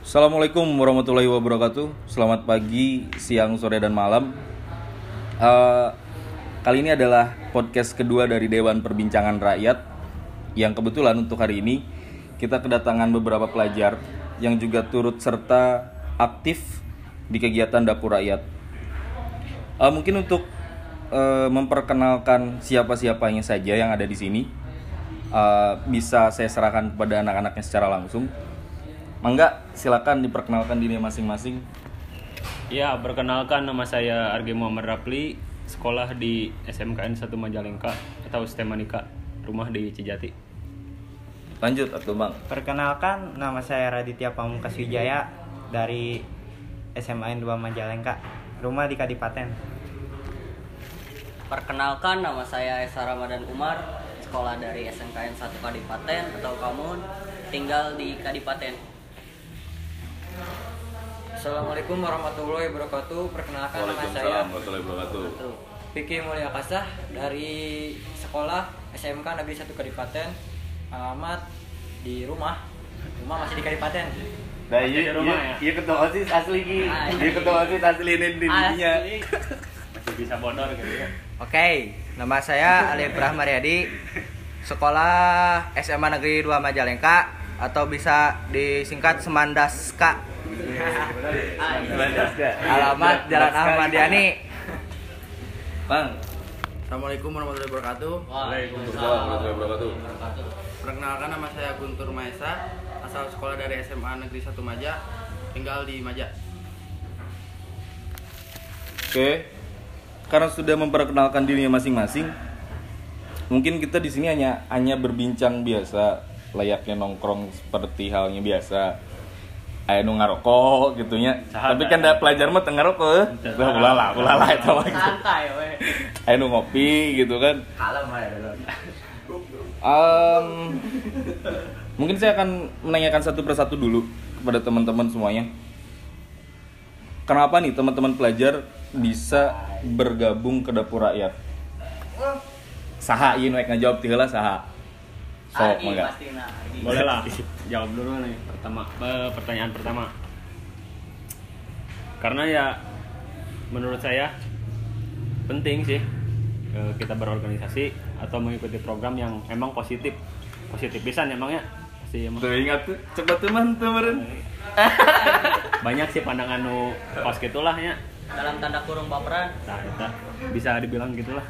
Assalamualaikum warahmatullahi wabarakatuh. Selamat pagi, siang, sore, dan malam. Eh, kali ini adalah podcast kedua dari Dewan Perbincangan Rakyat. Yang kebetulan untuk hari ini kita kedatangan beberapa pelajar yang juga turut serta aktif di kegiatan dapur rakyat. Eh, mungkin untuk eh, memperkenalkan siapa-siapanya saja yang ada di sini, eh, bisa saya serahkan kepada anak-anaknya secara langsung. Mangga, silakan diperkenalkan diri masing-masing. Ya, perkenalkan nama saya Arge Muhammad Rapli, sekolah di SMKN 1 Majalengka atau Stemanika, rumah di Cijati. Lanjut atau Bang. Perkenalkan, nama saya Raditya Pamungkas Wijaya dari SMAN 2 Majalengka, rumah di Kadipaten. Perkenalkan nama saya Esa Ramadan Umar, sekolah dari SMKN 1 Kadipaten atau Kamun, tinggal di Kadipaten. Assalamualaikum warahmatullahi wabarakatuh. Perkenalkan nama saya warahmatullahi wabarakatuh. Vicky Mulia Kasah dari sekolah SMK Negeri 1 Kadipaten. Alamat di rumah. Rumah masih di Kadipaten. Nah, di rumah ya? iya ketua OSIS asli Ki. Asli. Iya ketua OSIS asli ini di dirinya. Asli. Masih bisa bodor gitu ya. Oke, nama saya Ali Ibrahim Mariadi, sekolah SMA Negeri 2 Majalengka atau bisa disingkat Semandaska. Alamat Jalan Ahmad Yani. Bang. Assalamualaikum warahmatullahi wabarakatuh. Waalaikumsalam warahmatullahi wabarakatuh. Perkenalkan nama saya Guntur Maesa, asal sekolah dari SMA Negeri 1 Maja, tinggal di Maja. Oke. Karena sudah memperkenalkan dirinya masing-masing, mungkin kita di sini hanya hanya berbincang biasa, layaknya nongkrong seperti halnya biasa. Ayo nu ngarokok gitu nya. Tapi kan da pelajar mah teu ngarokok. eh. Lah ulala, ulala eta mah. gitu. Santai we. Ayo nu ngopi gitu kan. Em, mungkin saya akan menanyakan satu persatu dulu kepada teman-teman semuanya. Kenapa nih teman-teman pelajar bisa bergabung ke dapur rakyat? Saha ieu nu ngajawab ti heula saha? Sok Argi pastina. Argi. Boleh lah, jawab dulu nih pertama eh, pertanyaan pertama. Karena ya menurut saya penting sih eh, kita berorganisasi atau mengikuti program yang emang positif. Positif pisan emangnya. Pasti emang Tuh ingat tuh, cepet tuh man tuh meureun. banyak sih pandangan nu kos gitulah ya. Dalam tanda kurung baperan. Nah, eta bisa dibilang gitulah.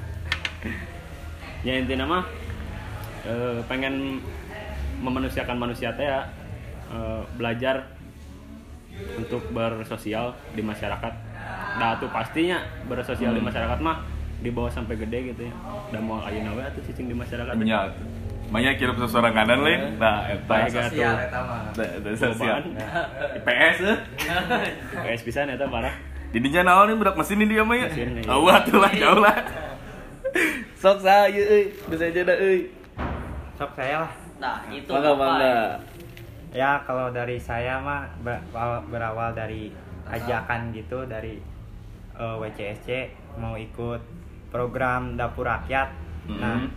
ya intinya mah eh, pengen memanusiakan manusia teh ya eh, belajar untuk bersosial di masyarakat. Nah, tuh pastinya bersosial di masyarakat mah dibawa sampai gede gitu ya. Dan mau ayeuna we atuh cicing di masyarakat. Nya. Banyak kirim seseorang kanan lain. Nah, eta Baik atuh. Da- da- sosial. IPS eh. PS pisan eta parah. Didinya naon nih budak mesin ini dia mah ya. Iya. Atuh lah jauh lah. Sok saya euy, bisa aja dah euy. Sok saya lah. Nah, itu Mangga Bapak. mangga. Ya kalau dari saya mah berawal, berawal dari ajakan gitu dari eh, WCSC mau ikut program dapur rakyat. Nah, Mhm.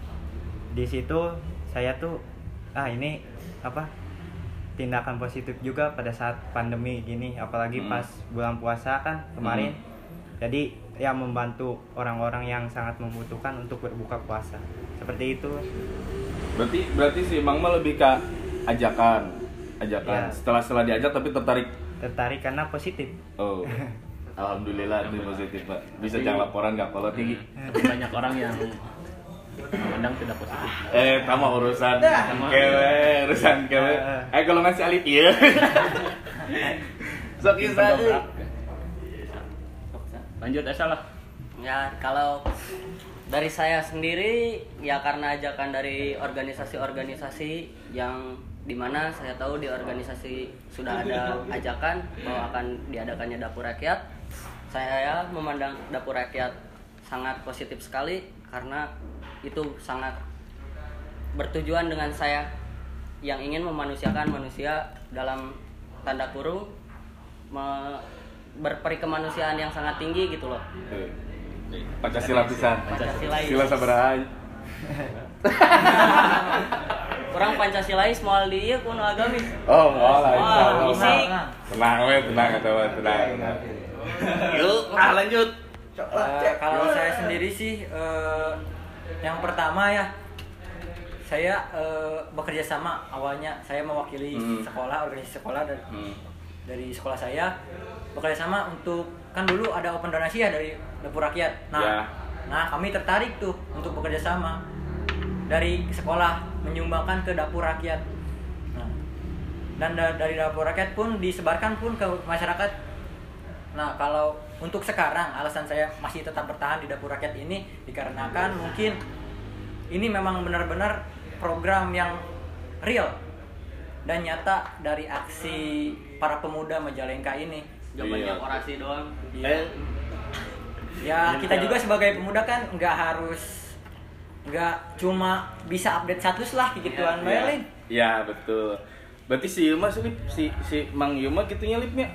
di situ saya tuh ah ini apa tindakan positif juga pada saat pandemi gini apalagi Mhm. pas bulan puasa kan kemarin. Jadi ya membantu orang-orang yang sangat membutuhkan untuk berbuka puasa. Seperti itu. Berarti berarti si Mang mah lebih ke ajakan. Ajakan. Ya. Setelah setelah diajak tapi tertarik. Tertarik karena positif. Oh. Alhamdulillah itu positif, Pak. Bisa jangan laporan enggak kalau tinggi. Tapi banyak orang yang memandang tidak positif. Eh, kamu urusan kewe, urusan kewe. Eh, kalau ngasih alih iya. Sok pendongkrak. Lanjut Esa lah. Ya, kalau dari saya sendiri ya karena ajakan dari organisasi-organisasi yang di mana saya tahu di organisasi sudah ada ajakan bahwa akan diadakannya dapur rakyat saya memandang dapur rakyat sangat positif sekali karena itu sangat bertujuan dengan saya yang ingin memanusiakan manusia dalam tanda kurung me- berperi kemanusiaan yang sangat tinggi gitu loh Pancasila pisan. Pancasila Sila sabaraha. Orang Pancasilais moal di ieu kuno agamis. Oh, moal lah. Wah, insya Allah. isi tenang we tenang we tenang yuk ah lanjut Eh, kalau saya sendiri sih eh, yang pertama ya saya eh, bekerja sama awalnya saya mewakili Hmm. sekolah organisasi sekolah dari Hmm. dari sekolah saya bekerja sama untuk kan dulu ada open donasi ya dari dapur rakyat. Nah Ya. nah kami tertarik tuh untuk bekerja sama. Dari sekolah menyumbangkan ke dapur rakyat. Nah, dan da- dari dapur rakyat pun disebarkan pun ke masyarakat. Nah kalau untuk sekarang alasan saya masih tetap bertahan di dapur rakyat ini dikarenakan mungkin ini memang benar-benar program yang real dan nyata dari aksi para pemuda Majalengka ini Jawabannya Iya. orasi doang. Eh, ya kita juga sebagai pemuda kan nggak harus nggak cuma bisa update status lah gituan Iya. bae, ya, ya betul berarti si Yuma sih Lip. si si Mang Yuma gitunya lipnya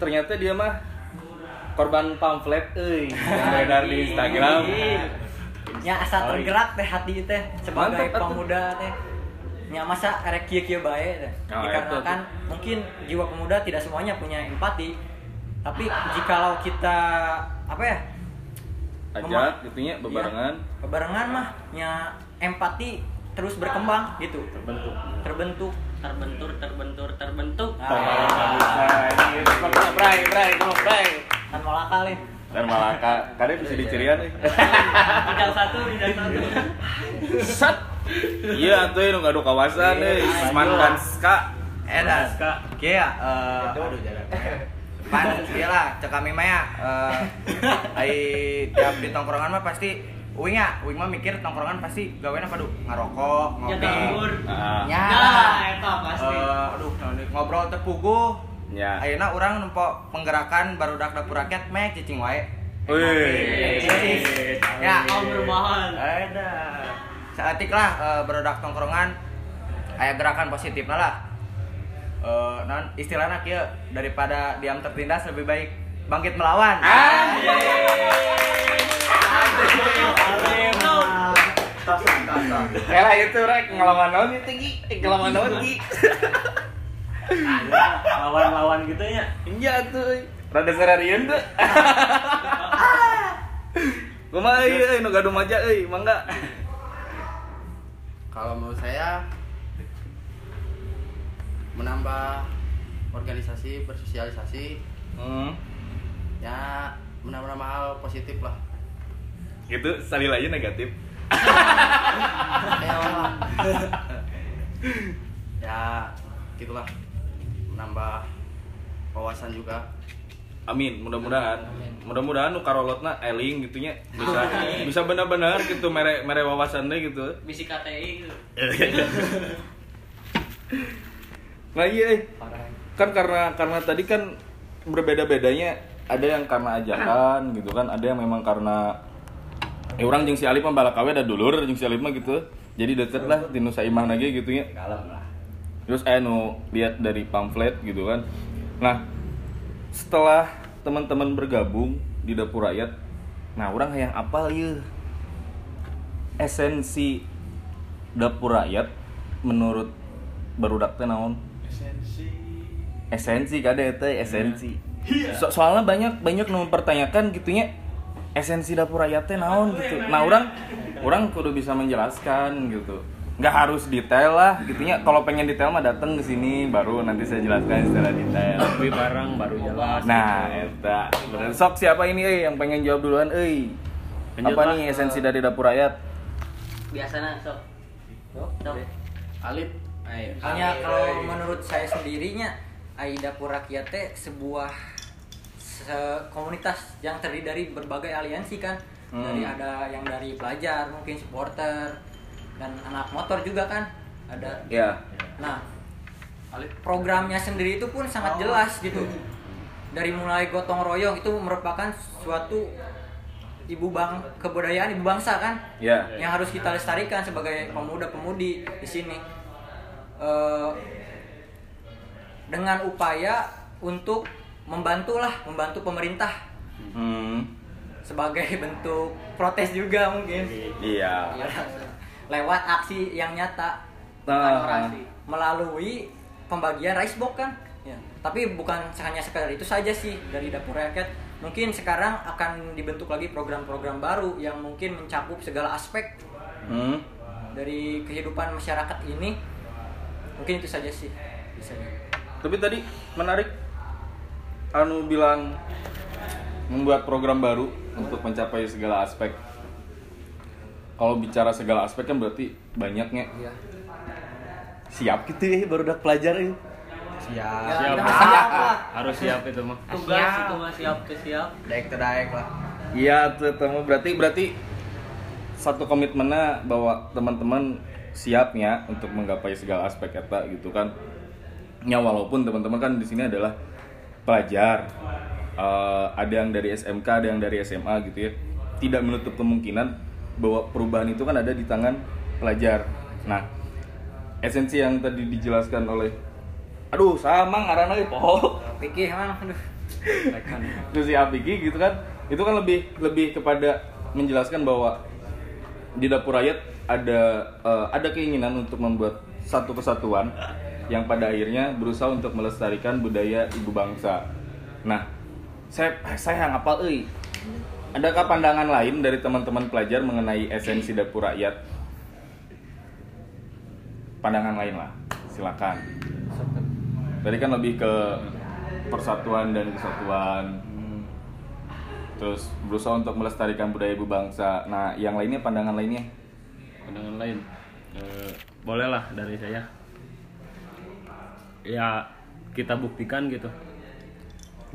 ternyata dia mah korban pamflet euy yang beredar di Instagram ya asal iya. tergerak teh hati teh sebagai Mantap, pemuda teh ya masa karek kieu kieu bae teh Oh, dikarenakan mungkin jiwa pemuda tidak semuanya punya empati. Tapi jikalau kita apa ya ajak gitunya bebarengan Iya, bebarengan mah nya empati terus berkembang gitu. Terbentuk. Terbentuk. Terbentur, terbentur, terbentuk. nah, Bray, bray, bray. kan malaka Lin. Dan Malaka, kadang bisa dicirian nih. Bidang satu, bidang satu. Sat. Iya tuh nu ngadu kawasan euy, mantan ska. Edan, kia, eh, aduh jalan. Pan, kia lah, cek kami mah ya, eh, ai tiap di tongkrongan mah pasti Uing ya, Uing mah mikir tongkrongan pasti gawena padu ngarokok, Ya timbur. Ah, Ya, Ya, eta pasti. Eh, aduh, ngobrol teh puguh. Ya. Ayeuna urang nempo penggerakan barudak dapur rakyat mek cicing wae. Wih. Ya, Kaum berbahan. Ada. Saatik lah eh, barudak tongkrongan aya gerakan positif lah. Eh, non istilahnya kieu daripada diam tertindas lebih baik bangkit melawan. Ah. Kela itu rek ngelawan naon itu Gi? Eh, Ngelawan naon Gi? Lawan-lawan gitu ya Iya tuh. Rada serarian tuh. Kumaha ieu euy nu gaduh maja euy, mangga. Kalau menurut saya menambah organisasi bersosialisasi Hmm. ya menambah hal positif lah. Gitu salil aja negatif. Ya, ya gitulah menambah wawasan juga. Amin, mudah-mudahan. Mudah-mudahan nu karolotna eling gitunya bisa bisa benar-benar gitu mere mere wawasannya gitu. Misi KTI gitu. Nah iya, eh. kan karena karena tadi kan berbeda-bedanya ada yang karena ajakan gitu kan, ada yang memang karena eh orang jeung si Alif mah balakawe ada dulur jeung si Alif mah gitu. Jadi deket lah di Nusa Imah lagi gitu nya. Terus eh nu lihat dari pamflet gitu kan. Nah, setelah teman-teman bergabung di dapur rakyat, nah orang yang apal ya esensi dapur rakyat menurut barudak teh naon? esensi. Kade teh? Esensi. So- soalnya banyak banyak nu mempertanyakan gitunya esensi dapur rakyat teh naon gitu. Nah orang orang kudu bisa menjelaskan gitu nggak harus detail lah gitunya. Kalau pengen detail mah datang ke sini baru nanti saya jelaskan secara detail. Beli barang baru jelas nah eta. Bener sok siapa ini eh yang pengen jawab duluan eh? Apa nih esensi dari dapur rakyat? Biasanya sok. Sok. Alif Hanya kalau menurut saya sendirinya Aida Purakyat teh sebuah se- komunitas yang terdiri dari berbagai aliansi kan. Hmm. Dari ada yang dari pelajar, mungkin supporter dan anak motor juga kan. Ada. ya Nah, programnya sendiri itu pun sangat jelas gitu. Dari mulai gotong royong itu merupakan suatu ibu bang kebudayaan ibu bangsa kan? Ya yang harus kita lestarikan sebagai pemuda-pemudi di sini. Eh, dengan upaya untuk membantu lah membantu pemerintah. Hmm. Sebagai bentuk protes juga mungkin. Iya lewat aksi yang nyata Orasi. melalui pembagian rice box kan Ya, tapi bukan hanya sekedar itu saja sih dari dapur rakyat. Mungkin sekarang akan dibentuk lagi program-program baru yang mungkin mencakup segala aspek Hmm. dari kehidupan masyarakat ini. Mungkin itu saja sih. Bisa. Tapi tadi menarik Anu bilang membuat program baru untuk mencapai segala aspek. Kalau bicara segala aspek kan berarti banyaknya. Iya. Siap gitu ya baru udah pelajar ya. siap siap kita siap lah. harus siap itu mah tugas itu mah siap ke siap daek teu daek lah Iya, ketemu berarti berarti satu komitmennya bahwa teman-teman siapnya untuk menggapai segala aspek eta gitu kan. Ya walaupun teman-teman kan di sini adalah pelajar. Eh, ada yang dari SMK, ada yang dari SMA gitu ya. Tidak menutup kemungkinan bahwa perubahan itu kan ada di tangan pelajar. Nah, esensi yang tadi dijelaskan oleh aduh sama ngaranna ge poho Pikir emang aduh. Terus si Apiki gitu kan itu kan lebih lebih kepada menjelaskan bahwa di dapur rakyat ada eh, ada keinginan untuk membuat satu kesatuan yang pada akhirnya berusaha untuk melestarikan budaya ibu bangsa. Nah, saya saya ngapal euy. Adakah pandangan lain dari teman-teman pelajar mengenai esensi dapur rakyat? Pandangan lain lah, silakan. Tadi kan lebih ke persatuan dan kesatuan. Terus berusaha untuk melestarikan budaya ibu bangsa. Nah, yang lainnya pandangan lainnya? pandangan lain Eh, bolehlah dari saya ya kita buktikan gitu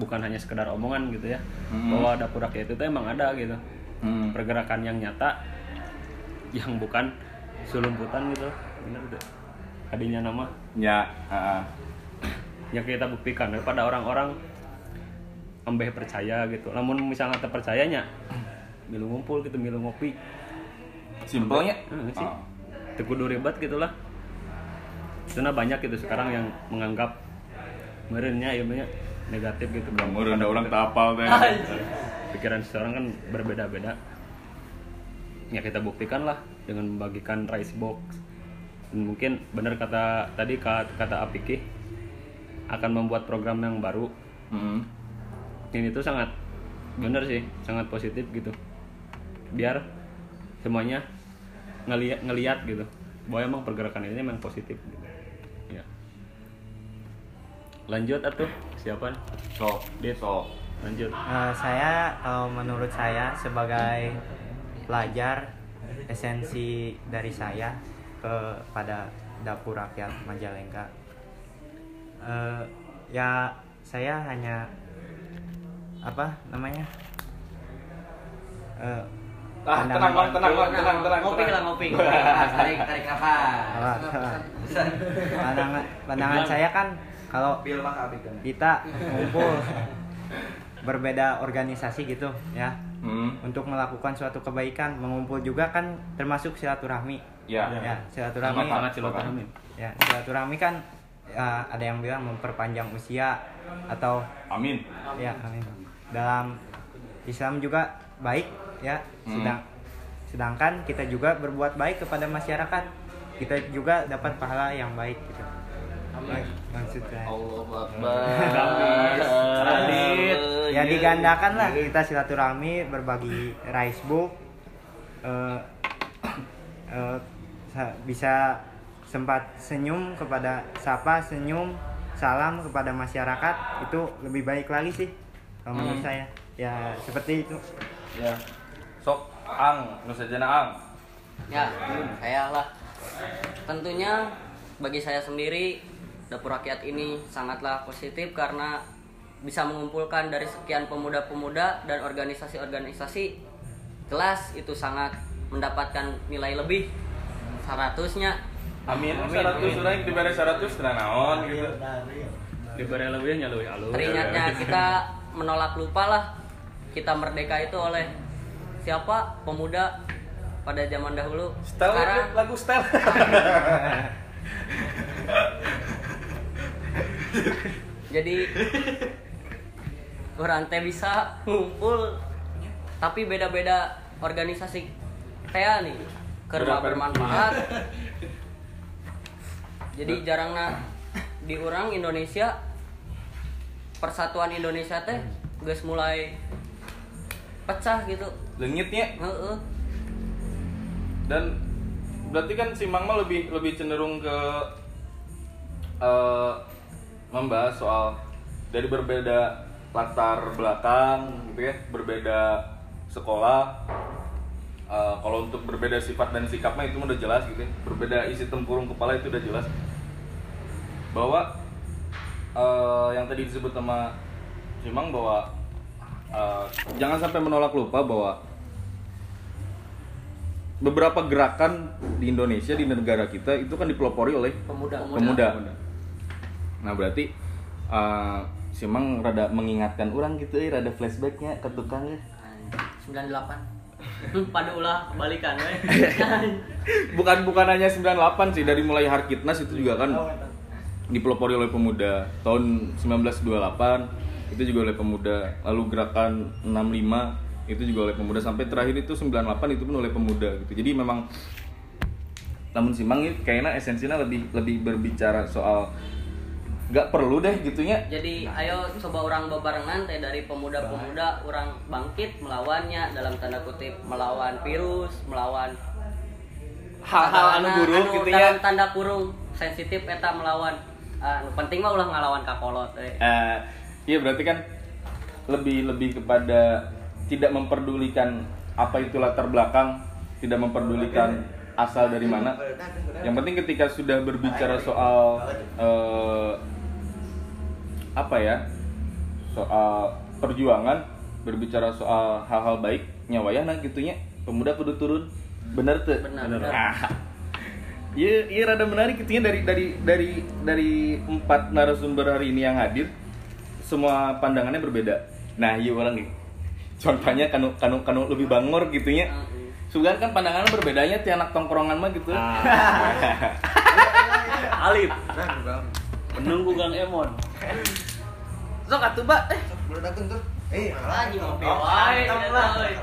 bukan hanya sekedar omongan gitu ya. Hmm. bahwa dapur rakyat itu emang ada gitu. Hmm. pergerakan yang nyata yang bukan sulumputan gitu. Benar tuh adinya nama? Ya, ah. yang kita buktikan daripada orang-orang ambeh percaya gitu. Namun misalnya terpercayanya milu ngumpul gitu milu ngopi. Simpelnya. Sih. Teu kudu ribet gitulah. Karena banyak gitu sekarang yang menganggap merenya ilmunya negatif gitu Umur udah ulang tak apal teh. pikiran seseorang kan berbeda-beda. Ya kita buktikan lah dengan membagikan rice box. Dan mungkin benar kata tadi kata, kata Apiki akan membuat program yang baru. Hmm. ini tuh sangat bener sih sangat positif gitu. Biar semuanya ngeliat ngeliat gitu bahwa emang pergerakan ini memang positif gitu. ya. Lanjut atuh siapa So, Dit. so. lanjut Eh, saya kalau menurut saya sebagai pelajar esensi dari saya kepada dapur rakyat Majalengka eh, ya saya hanya apa namanya Eh, Ah, tenang, Bang, tenang, Bang, tenang, tenang. ngopi tenang. lah ngopi tarik tarik nafas pandangan pandangan saya kan kalau kan kita ngumpul berbeda organisasi gitu ya. Hmm. untuk melakukan suatu kebaikan mengumpul juga kan termasuk silaturahmi. Ya. ya silaturahmi. Sama sangat silaturahmi. Ya silaturahmi kan ya, ada yang bilang memperpanjang usia atau Amin. ya amin. Dalam Islam juga baik ya. Hmm. sedang sedangkan kita juga berbuat baik kepada masyarakat. Kita juga dapat pahala yang baik gitu. Maksud saya Allahu Akbar. Ya digandakan lah kita silaturahmi berbagi rice book eh, eh, sa- bisa sempat senyum kepada sapa senyum salam kepada masyarakat itu lebih baik lagi sih kalau menurut saya. Ya seperti itu. Ya. Sok ang, nu sajana ang. ya saya lah. Tentunya bagi saya sendiri dapur rakyat ini sangatlah positif karena bisa mengumpulkan dari sekian pemuda-pemuda dan organisasi-organisasi jelas itu sangat mendapatkan nilai lebih. Seratusnya. Amin. 100 urang dibere 100 kena naon gitu. diberi lebihnya ya lu teringatnya kita menolak lupa lah. Kita merdeka itu oleh siapa? Pemuda pada zaman dahulu. Style sekarang lagu style. jadi orang teh bisa ngumpul tapi beda-beda organisasi. Teh nih kerja bermanfaat. Jadi jarangnya di orang Indonesia persatuan Indonesia teh geus mulai pecah gitu. Lengitnya? Heeh. dan berarti kan si Mang mah lebih lebih cenderung ke eh, membahas soal dari berbeda latar belakang gitu ya berbeda sekolah. Eh, kalau untuk berbeda sifat dan sikapnya itu udah jelas gitu ya. Berbeda isi tempurung kepala itu udah jelas. Bahwa eh, yang tadi disebut sama si Mang bahwa eh, jangan sampai menolak lupa bahwa beberapa gerakan di Indonesia di negara kita itu kan dipelopori oleh pemuda. Pemuda. Nah berarti uh, si Mang rada mengingatkan orang gitu ya, rada flashbacknya ke tukangnya. 98 pada ulah kebalikan we. Bukan bukan hanya 98 sih dari mulai Harkitnas itu juga kan dipelopori oleh pemuda. Tahun 1928 itu juga oleh pemuda. Lalu gerakan 65 itu juga oleh pemuda sampai terakhir itu 98 itu pun oleh pemuda gitu. Jadi memang namun si Mang ini kayaknya esensinya lebih lebih berbicara soal nggak perlu deh gitunya Jadi ayo coba orang bebarengan teh dari pemuda-pemuda orang bangkit melawannya dalam tanda kutip melawan virus, melawan hal-hal anu buruk anu gitu ya dalam tanda kurung sensitif eta melawan anu penting mah ulah ngalawan kakolot eh. Eh, iya berarti kan lebih lebih kepada tidak memperdulikan apa itu latar belakang, tidak memperdulikan asal dari mana. Yang penting ketika sudah berbicara soal eh, apa ya, soal perjuangan, berbicara soal hal-hal baik, nyawayana gitunya, pemuda kudu turun, bener tuh. Benar, benar. Ah. Iya, iya rada menarik gitunya dari dari dari dari empat narasumber hari ini yang hadir semua pandangannya berbeda. Nah, iya orang nih. Contohnya kanu kanu kanu lebih bangor gitunya. Sugan kan pandangannya berbedanya ti anak tongkrongan mah gitu. Alif menunggu Gang Emon Sok atuh, Pak. Eh, Eh, Anjing ngopi Oh, wae mantap eta, lah. euy.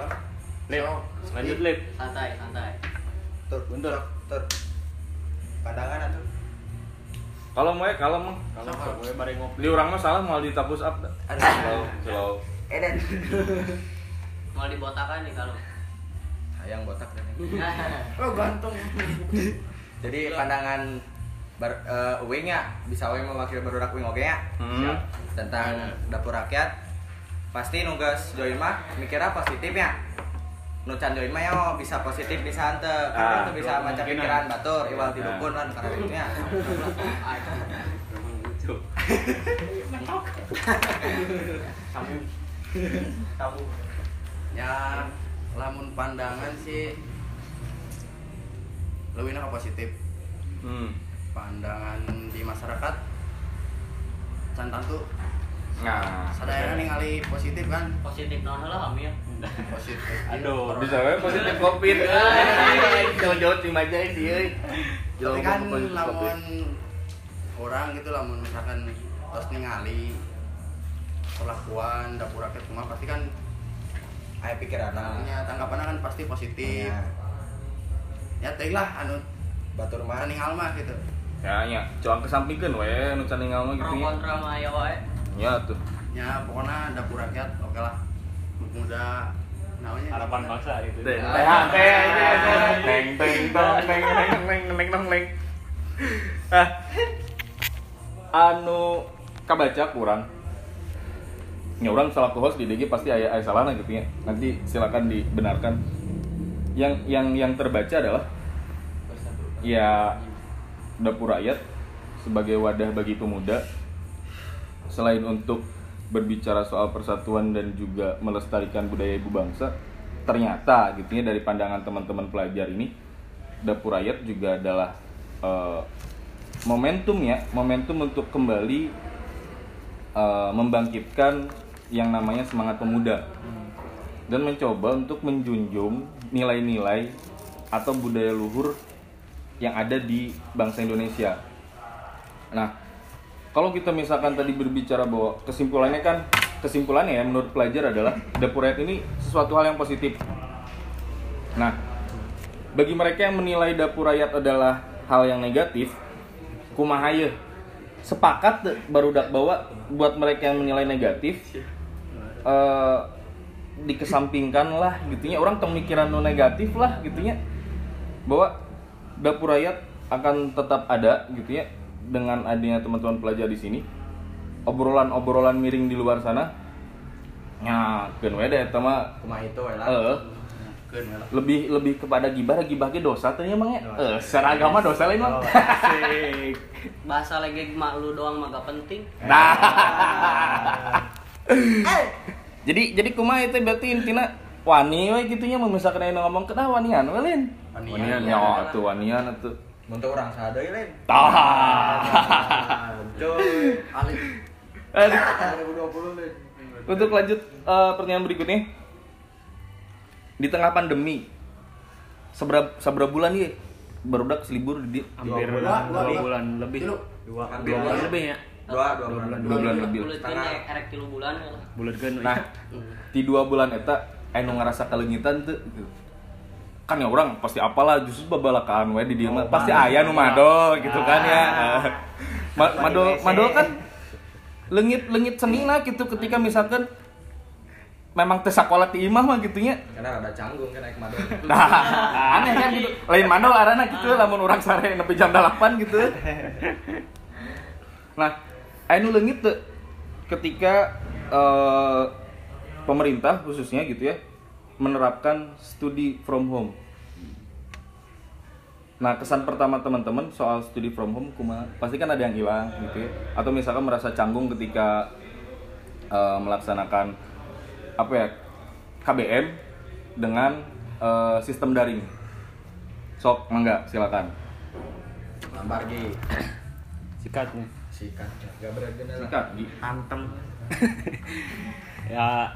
Lip lanjut Lip Santai, santai. Tur, Bentar. tur. Pandangan atuh. kalau mau ya kalau mah. kalau gue bareng ngopi Di orang mah salah mau ditapus up. dah. Slow, slow. Eden. Mau dibotakan nih kalau. Sayang botak dan Oh gantung. Jadi pandangan bar, eh, Uwing ya bisa Uwing mewakili barudak Uwing oke ya Hmm. tentang dapur rakyat pasti nugas join mah mikirnya positif ya nucan join mah ya oh, bisa positif bisa ante Ah, karena itu bisa macam pikiran batur iwal di Ah. dukun kan karena itu ya Tuh. Ya lamun pandangan sih lebih ke positif. Hmm. Pandangan di masyarakat. Cantan tuh. Nah, sadayana ningali positif kan? Positif naon heula kami ya. positif. Aduh bisa we positif covid. Jauh-jauh tim aja sih tapi kan lamun orang gitu lamun misalkan terus ningali perlakuan dapur rakyat rumah pasti kan ayo pikiran ya tanggapannya kan pasti positif. Ya teh lah anu batur mah. Maning mah gitu Ya, nya, coba kesampingkan we nu can ningal mah gitu Pro nya. kontra mah aya wae. Ya tuh. ya pokoknya dapur rakyat oke lah muda namanya harapan bangsa gitu Teh, teh, teh, teng teng teng teng teng teng teng teng. Ah. Anu kabaca kurang. Ya orang salah host di DG pasti aya aya salahna gitu ya. Nanti silakan dibenarkan. Yang yang yang terbaca adalah ya dapur rakyat sebagai wadah bagi pemuda. Selain untuk berbicara soal persatuan dan juga melestarikan budaya ibu bangsa ternyata gitu ya dari pandangan teman-teman pelajar ini dapur rakyat juga adalah eh, momentum ya momentum untuk kembali eh, membangkitkan yang namanya semangat pemuda. Dan mencoba untuk menjunjung nilai-nilai atau budaya luhur yang ada di bangsa Indonesia. Nah, kalau kita misalkan tadi berbicara bahwa kesimpulannya kan kesimpulannya ya menurut pelajar adalah dapur rakyat ini sesuatu hal yang positif. Nah, bagi mereka yang menilai dapur rakyat adalah hal yang negatif, kumaha ye? sepakat tuh barudak bahwa buat mereka yang menilai negatif eh dikesampingkan lah gitunya orang tong mikiran no negatif lah gitunya bahwa dapur rakyat akan tetap ada gitu ya dengan adanya teman-teman pelajar di sini. Obrolan-obrolan miring di luar sana. Ya kan we deh eta mah. Kumaha itu we lah. eh lah. lebih lebih kepada gibah gibah ge dosa teh emang ya? Eh secara agama dosa lain mah Asik. bahasa lagi mak lu doang mah gak penting. Nah. Jadi jadi kumaha itu berarti intinya wani we gitunya misalkan aya nu ngomong kenapa wanian we Lin Wanian. ya atuh wanian atuh Mun teu urang sadeui lain. tah Coy. Aduh. 2020 Lin. Untuk lanjut eh, pertanyaan berikutnya. Di tengah pandemi seberapa seberapa bulan ya barudak selibur di hampir Dua dua, bulan, dua, dua. bulan lebih dua, Hampir dua bulan dua. lebih ya Dua, dua bulan. Dua bulan lebih. Tilu bulan ya bulan kan Nah, di dua bulan eta anu ngerasa kalengitan tuh gitu. kan ya orang pasti apalah justru babalakaan we di mah pasti aya nu madol gitu kan ya. Ma- madol madol kan lengit-lengit senina gitu ketika misalkan memang teu sakola ti imah mah gitunya. Karena rada canggung kan naik madol. Nah, aneh kan gitu. Lain mandol arana gitu lamun orang sare nepi jam 8 gitu. Nah, anu leungit teu ketika eh, pemerintah khususnya gitu ya menerapkan studi from home. Nah, kesan pertama teman-teman soal studi from home kumaha? Pasti kan ada yang hilang gitu ya. Atau misalkan merasa canggung ketika eh, melaksanakan apa ya? KBM dengan eh, sistem daring. Sok, mangga, silakan. Lambar Gi. sikat nih Sikat. Gak lah. Sikat, Gi. antem ya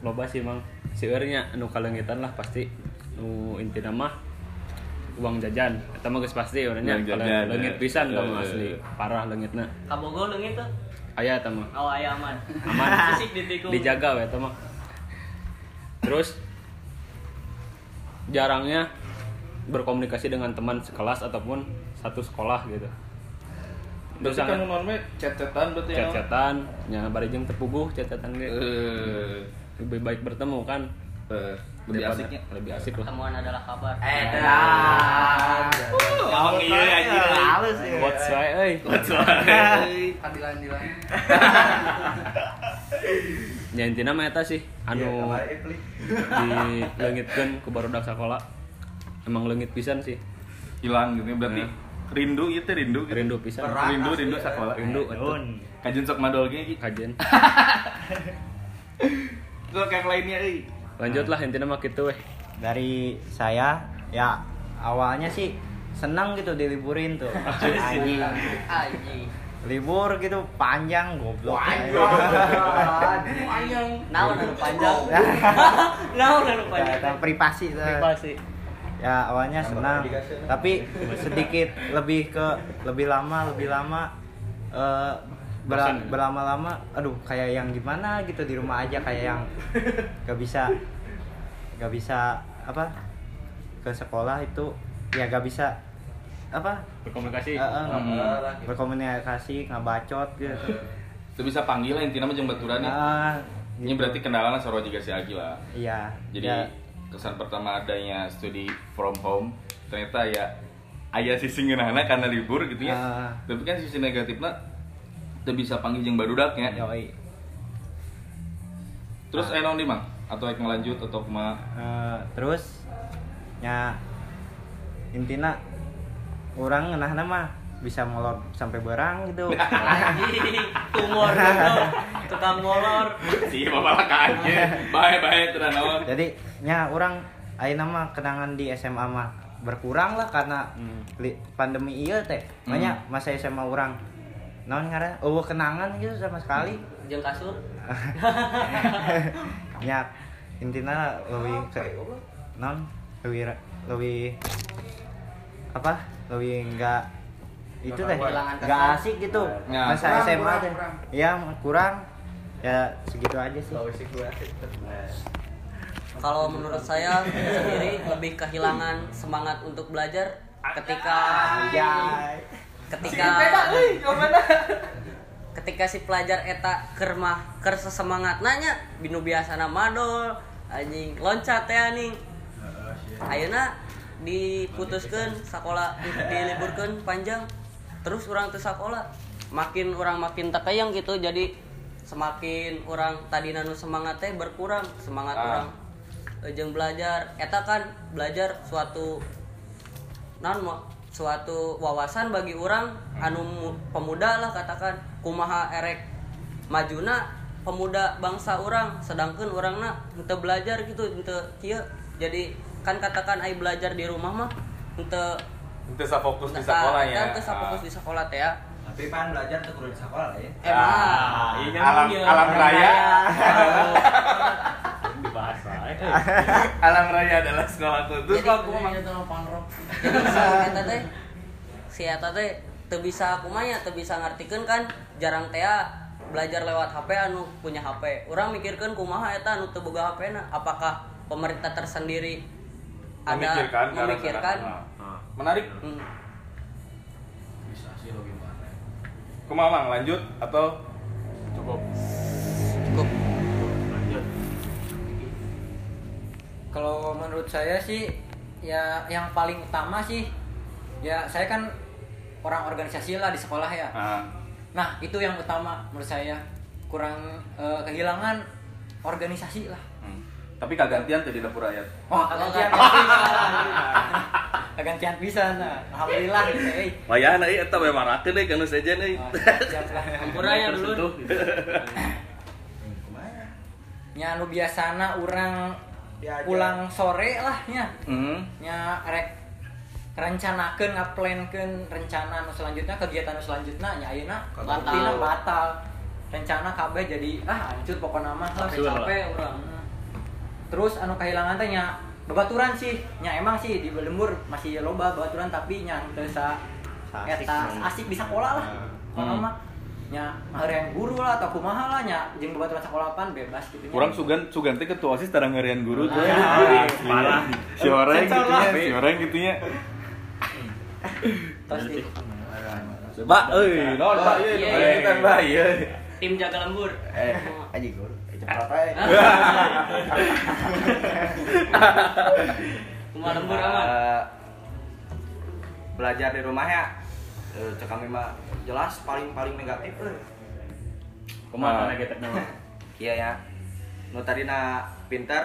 loba sih mang. Siurnya anu kalengitan lah pasti. Nu inti nama uang jajan. Eta mah pasti orangnya. Kalau jajan, leungit ya. pisan kamu Eh. asli. parah leungitna Kabogo leungit tuh. aya eta mah. Oh aya aman. aman. Fisik ditikung. dijaga eta mah. Terus jarangnya berkomunikasi dengan teman sekelas ataupun satu sekolah gitu. Berarti Terus kan we chat-chatan berarti ya. chat-chatan nya barijeng tepuguh chat-chatan Eh, lebih baik bertemu kan eh, lebih Daripada- asiknya. lebih asik lah Temuan adalah kabar. Eh, dah. Ngomong iya aja. halus ya What's right, euy? Adilan-dilan. Ya intina mah eta sih anu di leungitkeun ku barudak sakola. Emang leungit pisan sih. Hilang gitu ya. berarti Nah. rindu itu rindu gitu. Rindu pisan. Rindu rindu sekolah Rindu. Nun. kajun sok madol ge Gi. kajen. Sok yang lainnya euy. Lanjut lah intina mah kitu weh. dari saya ya awalnya sih senang gitu diliburin tuh Anjing. Aji. libur gitu panjang goblok Naon anu panjang. Naon anu panjang. Ya, privasi tuh. Privasi. ya awalnya senang tapi sedikit lebih ke lebih lama lebih lama eh, ber- Bosan. berlama-lama aduh kayak yang gimana gitu di rumah aja kayak yang gak bisa gak bisa apa ke sekolah itu ya gak bisa apa Berkomunikasi. Eh, nggak- Hmm. berkomunikasi nggak bacot gitu Itu bisa panggil lah intinya mah jeung baturan ya. Ah, Ini gitu. berarti kendala sarua juga si Agi lah. iya Jadi ya, kesan pertama adanya studi from home ternyata ya ayah sisi ngeunahna karena libur gitu ya. Ah. Tapi kan sisi negatifnya teu bisa panggil jeung barudak ya. yoi. Terus aya naon di Mang? Atau yang lanjut atau kumaha? Eh, terus ya intina orang ngenah nama bisa molor sampai berang gitu. Tumor. Tukang molor. Si bapak aja. Bae-bae teu naon. jadi nya orang ayo nama kenangan di SMA mah berkurang lah karena Hmm. pandemi iya teh banyak masa SMA orang non ngaran oh kenangan gitu sama sekali. Jeung kasur. ya intinya lebih ke non lebih lebih apa? Lebih enggak itu teh Kehilangan enggak asik gitu. Ya, masa kurang, SMA kurang, teh. kurang. ya kurang. Ya segitu aja sih. Kalau menurut saya sendiri lebih kehilangan semangat untuk belajar ketika ya ketika ketika si pelajar eta keur mah keur sesemangat nanya binu biasa madol anjing loncat ya nih ayeuna diputuskan sekolah diliburkan panjang terus orang ke sekolah makin orang makin takayang gitu jadi semakin orang tadi nanu semangat teh berkurang semangat Ah. orang jeung belajar. Eta kan belajar suatu non suatu wawasan bagi orang anu mu- pemuda lah katakan. Kumaha erek majuna pemuda bangsa orang sedangkan orangna ente belajar gitu ente kieu jadi kan katakan ai belajar di rumah mah Itu sa fokus di sekolah ya. teu safokus di sekolah teh ya Tapi pan belajar tuh kudu di sekolah ya. emang iya alam iya. alam raya. Dibahas wae. alam raya adalah sekolah khusus Jadi- aku memang jadi si eta teh si eta teh teu bisa kumanya teu bisa ngartikeun kan jarang teh belajar lewat HP anu punya HP orang mikirkan kumaha eta anu teu boga HP na? Apakah pemerintah tersendiri ada memikirkan memikirkan. Nah, menarik. Hmm. Kumaha Mang? lanjut atau Cukup. cukup Lanjut. Kalau menurut saya sih ya yang paling utama sih ya saya kan orang organisasi lah di sekolah ya. nah, Nah itu yang utama menurut saya kurang eh, kehilangan organisasi lah. Tapi kagantian tuh di dapur rakyat Wah Kalau kegantian nggak- bisa, nah. Alhamdulillah gitu. Eh. Wayana ieu eta we marakeun deui kana sejen euy. Oh, lah. Ampuranya dulu Nya nu biasana Diajar. pulang sore lah nya. Hmm. nya rek rencanakeun ngaplankeun rencana nu selanjutnya kegiatan nu selanjutnya nya ayeuna Batal. batal rencana kabeh jadi ah hancur pokoknya mah lah capek orang Hmm. Terus anu kehilangan teh nya babaturan sih nya emang sih di lembur masih loba babaturan tapi nya teu sa eta asik di sekolah lah Hmm. mah nya ngeureun guru lah atau kumaha lah nya jeung babaturan sekolahan bebas gitu nya. Kurang sugan sugan teh ketua OSIS tarang ngeureun guru tuh. Ah, parah. Si orang gitu ya, si orang gitu ya. Terus di Mbak, euy, non Mbak ieu, Iya, iya. kita tim jaga lembur Eh, aja guru. Eh, cepat aja. kumaha lembur aman Eh, belajar di rumah ya. Eh, cek kami mah jelas paling paling negatif eh. Kumaha negatif nama? iya ya. Nu tadina pinter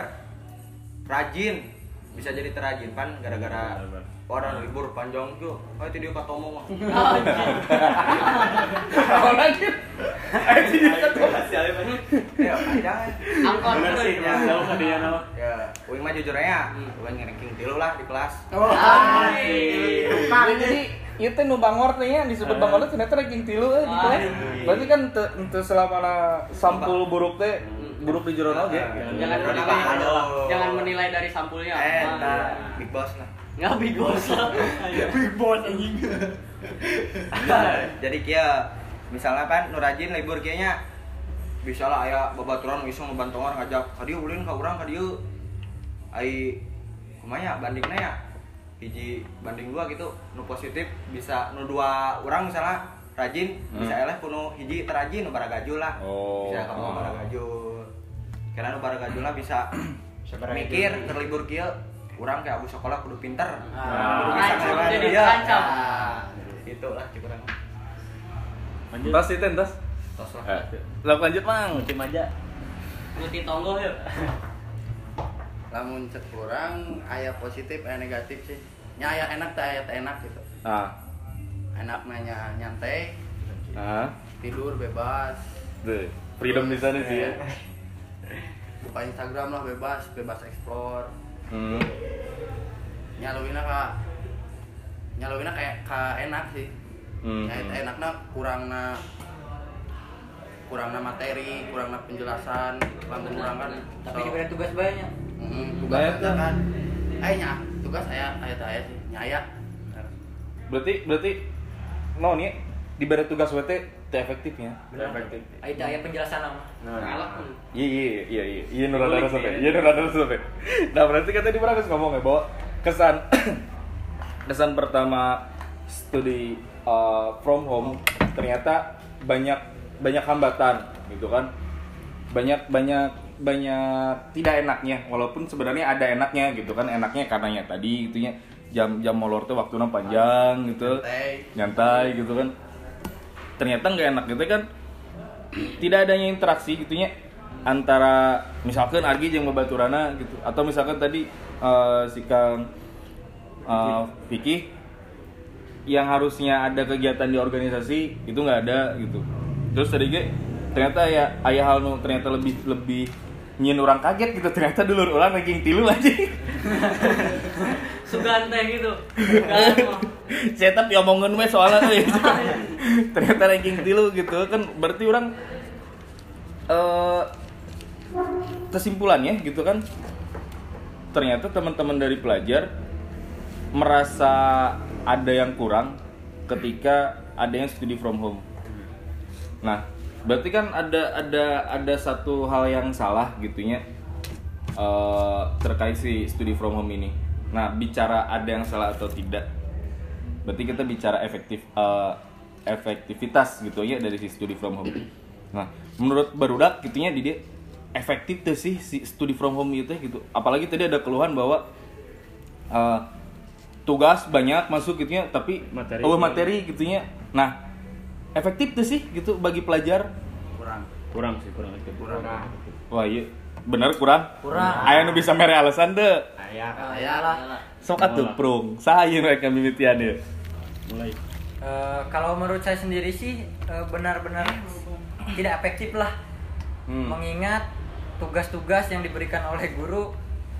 rajin. Bisa jadi terajin pan gara-gara orang libur panjang tuh oh itu dia katomo. Mah ya panjang angkot Bener sih, Ya. jauh ke dia nama. ya uing mah jujur ya uing ranking tilu lah di kelas. Jadi ieu teh nu bangor teh nya disebut bangor ternyata ranking tilu eh di kelas. Berarti kan teu selama sampul buruk teh buruk di oge. jangan Udah menilai dibahas. jangan menilai dari sampulnya. Eh Ah. nah big boss lah nggak big boss. Big boss anjing. Jadi kia misalnya kan nu rajin libur kianya bisa lah aya babaturan iseng ngebantongan ngajak kadieu ulin ka urang kadieu ai kumanya bandingnya ya hiji banding dua gitu nu positif bisa nu dua orang misalnya rajin bisa eleh kuno hiji terajin nu baragajul lah. Oh. bisa kamu baragajul karena nu baragajul lah bisa mikir keur libur kieu urang kayak abu sekolah kudu pinter Ah. kudu bisa Terancam, ngelewatin jadi terancam. Nah, itu lah kurang Lanjut. Tas itu tas. tos lah Eh, Lalu lanjut Mang. Tim aja. Nuti tonggo yuk lamun cek kurang aya positif aya negatif sih nya aya enak teh aya teh enak gitu Ah. enak nanya nyantai Ah. tidur bebas Tuh, freedom di sana sih ya. buka Instagram lah bebas bebas explore Hmm. nyalowina ka nyalowina kayak ka enak sih Hmm. ya eta enakna kurangna kurangna materi kurangna penjelasan lamun kurang kan tapi so- diberi tugas banyak Mm, tugas Banyak kan? kan aya nya tugas aya aya teh aya sih nya aya Berarti berarti no nih diberi tugas WT teu efektifnya. Efektif. Aida aya penjelasan nama Nah, Iya iya iya iya. Iya Nur ada sampai ya. iya Nur ada sampai. Nah berarti kan tadi pernah ngomong ya bahwa kesan kesan pertama studi uh, from home ternyata banyak banyak hambatan gitu kan? Banyak banyak banyak tidak enaknya. Walaupun sebenarnya ada enaknya gitu kan? Enaknya karena ya tadi itunya jam jam molor tuh waktunya panjang gitu. Nyantai gitu kan ternyata nggak enak gitu kan. Tidak adanya interaksi gitunya antara misalkan Argi yang babaturana gitu. Atau misalkan tadi eh, si Kang eh, Vicky yang harusnya ada kegiatan di organisasi itu nggak ada gitu. Terus tadi ge ternyata ya ayah hal ternyata lebih lebih nyin orang kaget gitu. Ternyata dulu orang ranking tilu aja Sugan teh gitu. Saya tapi omongin we soalnya euy. ternyata ranking tilu gitu kan berarti orang eh kesimpulannya gitu kan ternyata teman-teman dari pelajar merasa ada yang kurang ketika ada yang studi from home. Nah, berarti kan ada ada ada satu hal yang salah gitunya eh, terkait si studi from home ini. Nah, bicara ada yang salah atau tidak, berarti kita bicara efektif eh, efektivitas gitu ya dari si studi from home. Nah, menurut barudak gitunya di dia efektif tuh sih si studi from home itu gitu. Apalagi tadi ada keluhan bahwa eh, tugas banyak masuk gitunya tapi Materi oh materi gitunya. Nah, efektif tuh sih gitu bagi pelajar. kurang kurang sih kurang itu kurang Wah, iya bener kurang. Kurang. Aya nu bisa mere alasan deh. ayah Ayalah. Sok atuh prung. Ieu mereka mimitian ya. mulai Eh, kalau menurut saya sendiri sih eh, benar-benar tidak efektif lah Hmm. mengingat tugas-tugas yang diberikan oleh guru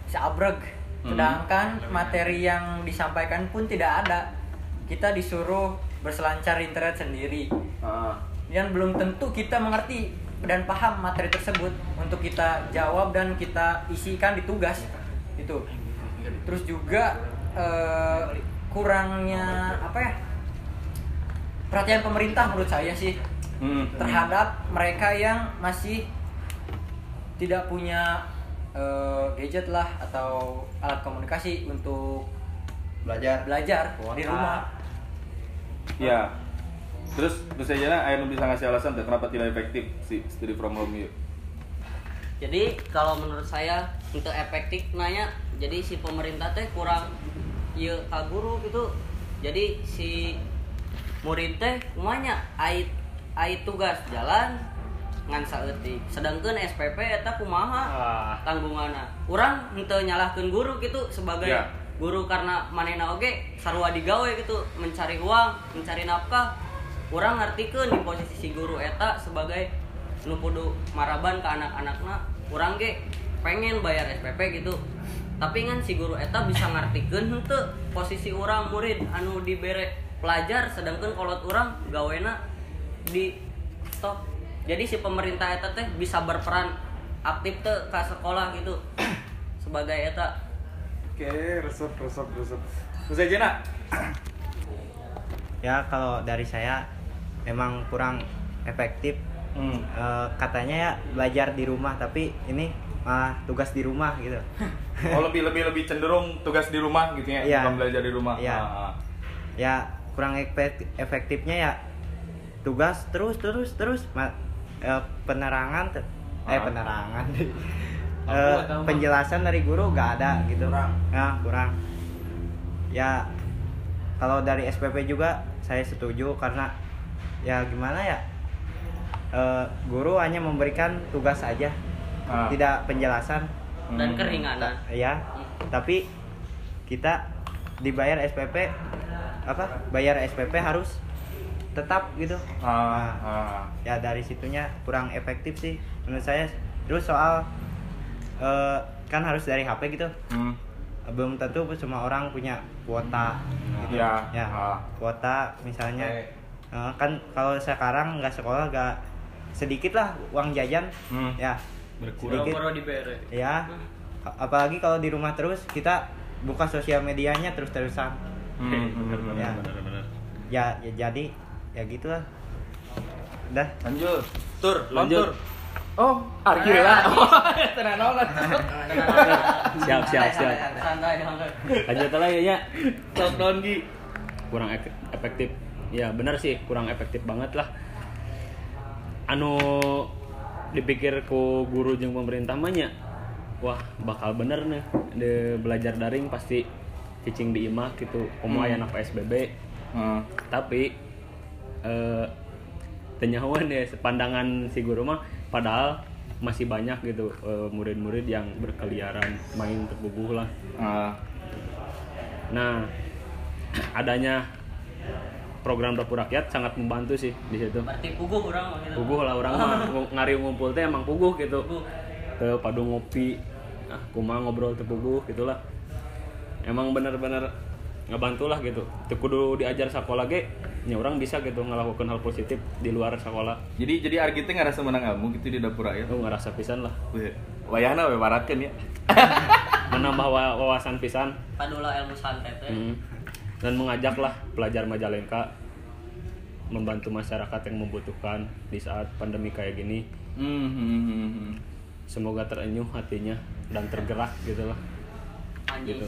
seabreg Hmm. sedangkan materi yang disampaikan pun tidak ada kita disuruh berselancar di internet sendiri Ah. dan belum tentu kita mengerti dan paham materi tersebut untuk kita jawab dan kita isikan di tugas itu terus juga eh, kurangnya apa ya perhatian pemerintah menurut saya sih Hmm. terhadap mereka yang masih tidak punya eh, gadget lah atau alat komunikasi untuk belajar belajar di rumah Ya. Terus terus aja aya nu bisa ngasih alasan tuh kenapa tidak efektif si studi from home ieu. Jadi kalau menurut saya untuk efektif nanya jadi si pemerintah teh kurang ieu ka guru gitu. Jadi si murid teh kumanya ai ai tugas jalan ngan saeutik. Sedangkan SPP eta kumaha ah tanggunganna. Urang henteu nyalahkeun guru gitu sebagai Ya. guru karena manena oge sarua digawe gitu mencari uang, mencari nafkah. Urang ngartikeun di posisi si guru eta sebagai nu kudu maraban ke anak-anakna. Urang ge pengen bayar SPP gitu. Tapi kan si guru eta bisa ngartikeun henteu posisi urang murid anu dibere pelajar sedangkan kolot urang gawena di stop. Jadi si pemerintah eta teh bisa berperan aktif teh ke sekolah gitu sebagai eta Oke, resep resep resep. Terus aja nak. ya kalau dari saya emang kurang efektif Hmm. Eh, katanya ya belajar di rumah tapi ini malah tugas di rumah gitu Oh lebih lebih lebih cenderung tugas di rumah gitu ya, Iya. bukan belajar di rumah. Iya. Ah, ah. ya kurang efek- efektifnya ya tugas terus terus terus Ma- eh, penerangan te- eh Ah. penerangan Eh, apa? penjelasan dari guru gak ada gitu Kurang. ya kurang ya kalau dari SPP juga saya setuju karena ya gimana ya Eh, guru hanya memberikan tugas aja Ah. tidak penjelasan dan Hmm. keringanan ya tapi kita dibayar SPP apa bayar SPP harus tetap gitu Ah, ah. ya dari situnya kurang efektif sih menurut saya terus soal eh, kan harus dari HP gitu Hmm. belum tentu semua orang punya kuota gitu. Ya. ya Ah. kuota misalnya. Eh, kan kalau sekarang nggak sekolah nggak sedikit lah uang jajan Hmm. ya berkurang ya apalagi kalau di rumah terus kita buka sosial medianya terus terusan Hmm, hmm, hmm, Ya. benar, benar. ya, ya jadi ya gitulah udah Lanjut. Tur, Lanjut. Tur. Oh, Argi lah. Tenang nolak. siap siap siap santai santai lanjut lah ya Lockdown Gi. kurang ek- efektif ya benar sih kurang efektif banget lah. Anu dipikir ku guru jeung pemerintah mah nya wah bakal bener nih. De belajar daring pasti cicing di imah gitu. Komo aya anak PSBB Hmm. tapi eh tenyawan ya pandangan si guru mah padahal masih banyak gitu eh, murid-murid yang berkeliaran main terbubuh lah. Ah. Nah, adanya program dapur rakyat sangat membantu sih di situ. berarti puguh orang gitu Puguh lah orang mah ng- ngari ngumpul teh emang puguh gitu. Puguh. Ke padu ngopi, ah kumaha ngobrol teh puguh gitulah. Emang bener-bener ngebantu lah gitu. Teu kudu diajar sekolah ge, nya orang bisa gitu ngelakukan hal positif di luar sekolah. Jadi jadi Argi teh ngerasa menang ilmu gitu di dapur rakyat. Itu ngerasa pisan lah. Wayahna we ya. Menambah wa- wawasan pisan. padula ilmu santet teh Hmm. Dan mengajaklah pelajar Majalengka membantu masyarakat yang membutuhkan di saat pandemi kayak gini. Hmm, hmm, hmm. Semoga terenyuh hatinya dan tergerak gitu lah. Gitu.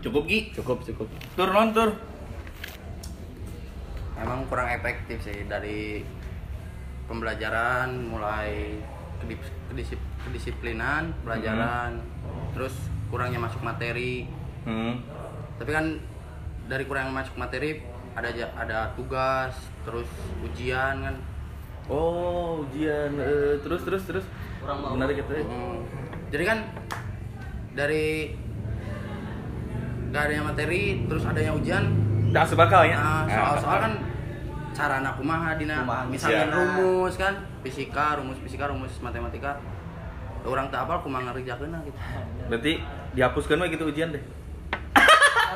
Cukup Gi. Cukup cukup. Tur non tur. emang kurang efektif sih dari pembelajaran mulai kedisip- kedisiplinan pelajaran terus kurangnya masuk materi Hmm. tapi kan dari kurang masuk materi ada ada tugas terus ujian kan Oh, ujian eh, terus terus terus. Kurang mau. Menarik gitu ya. Hmm. jadi kan dari gak adanya materi terus adanya ujian Dah sebakal ya. Nah, soal-soal kan cara anak kumaha dina Kumaha misalnya ngisiana. rumus kan fisika rumus fisika rumus matematika orang tak apal kumaha ngerjakeun gitu Berarti dihapuskan mah gitu ujian deh.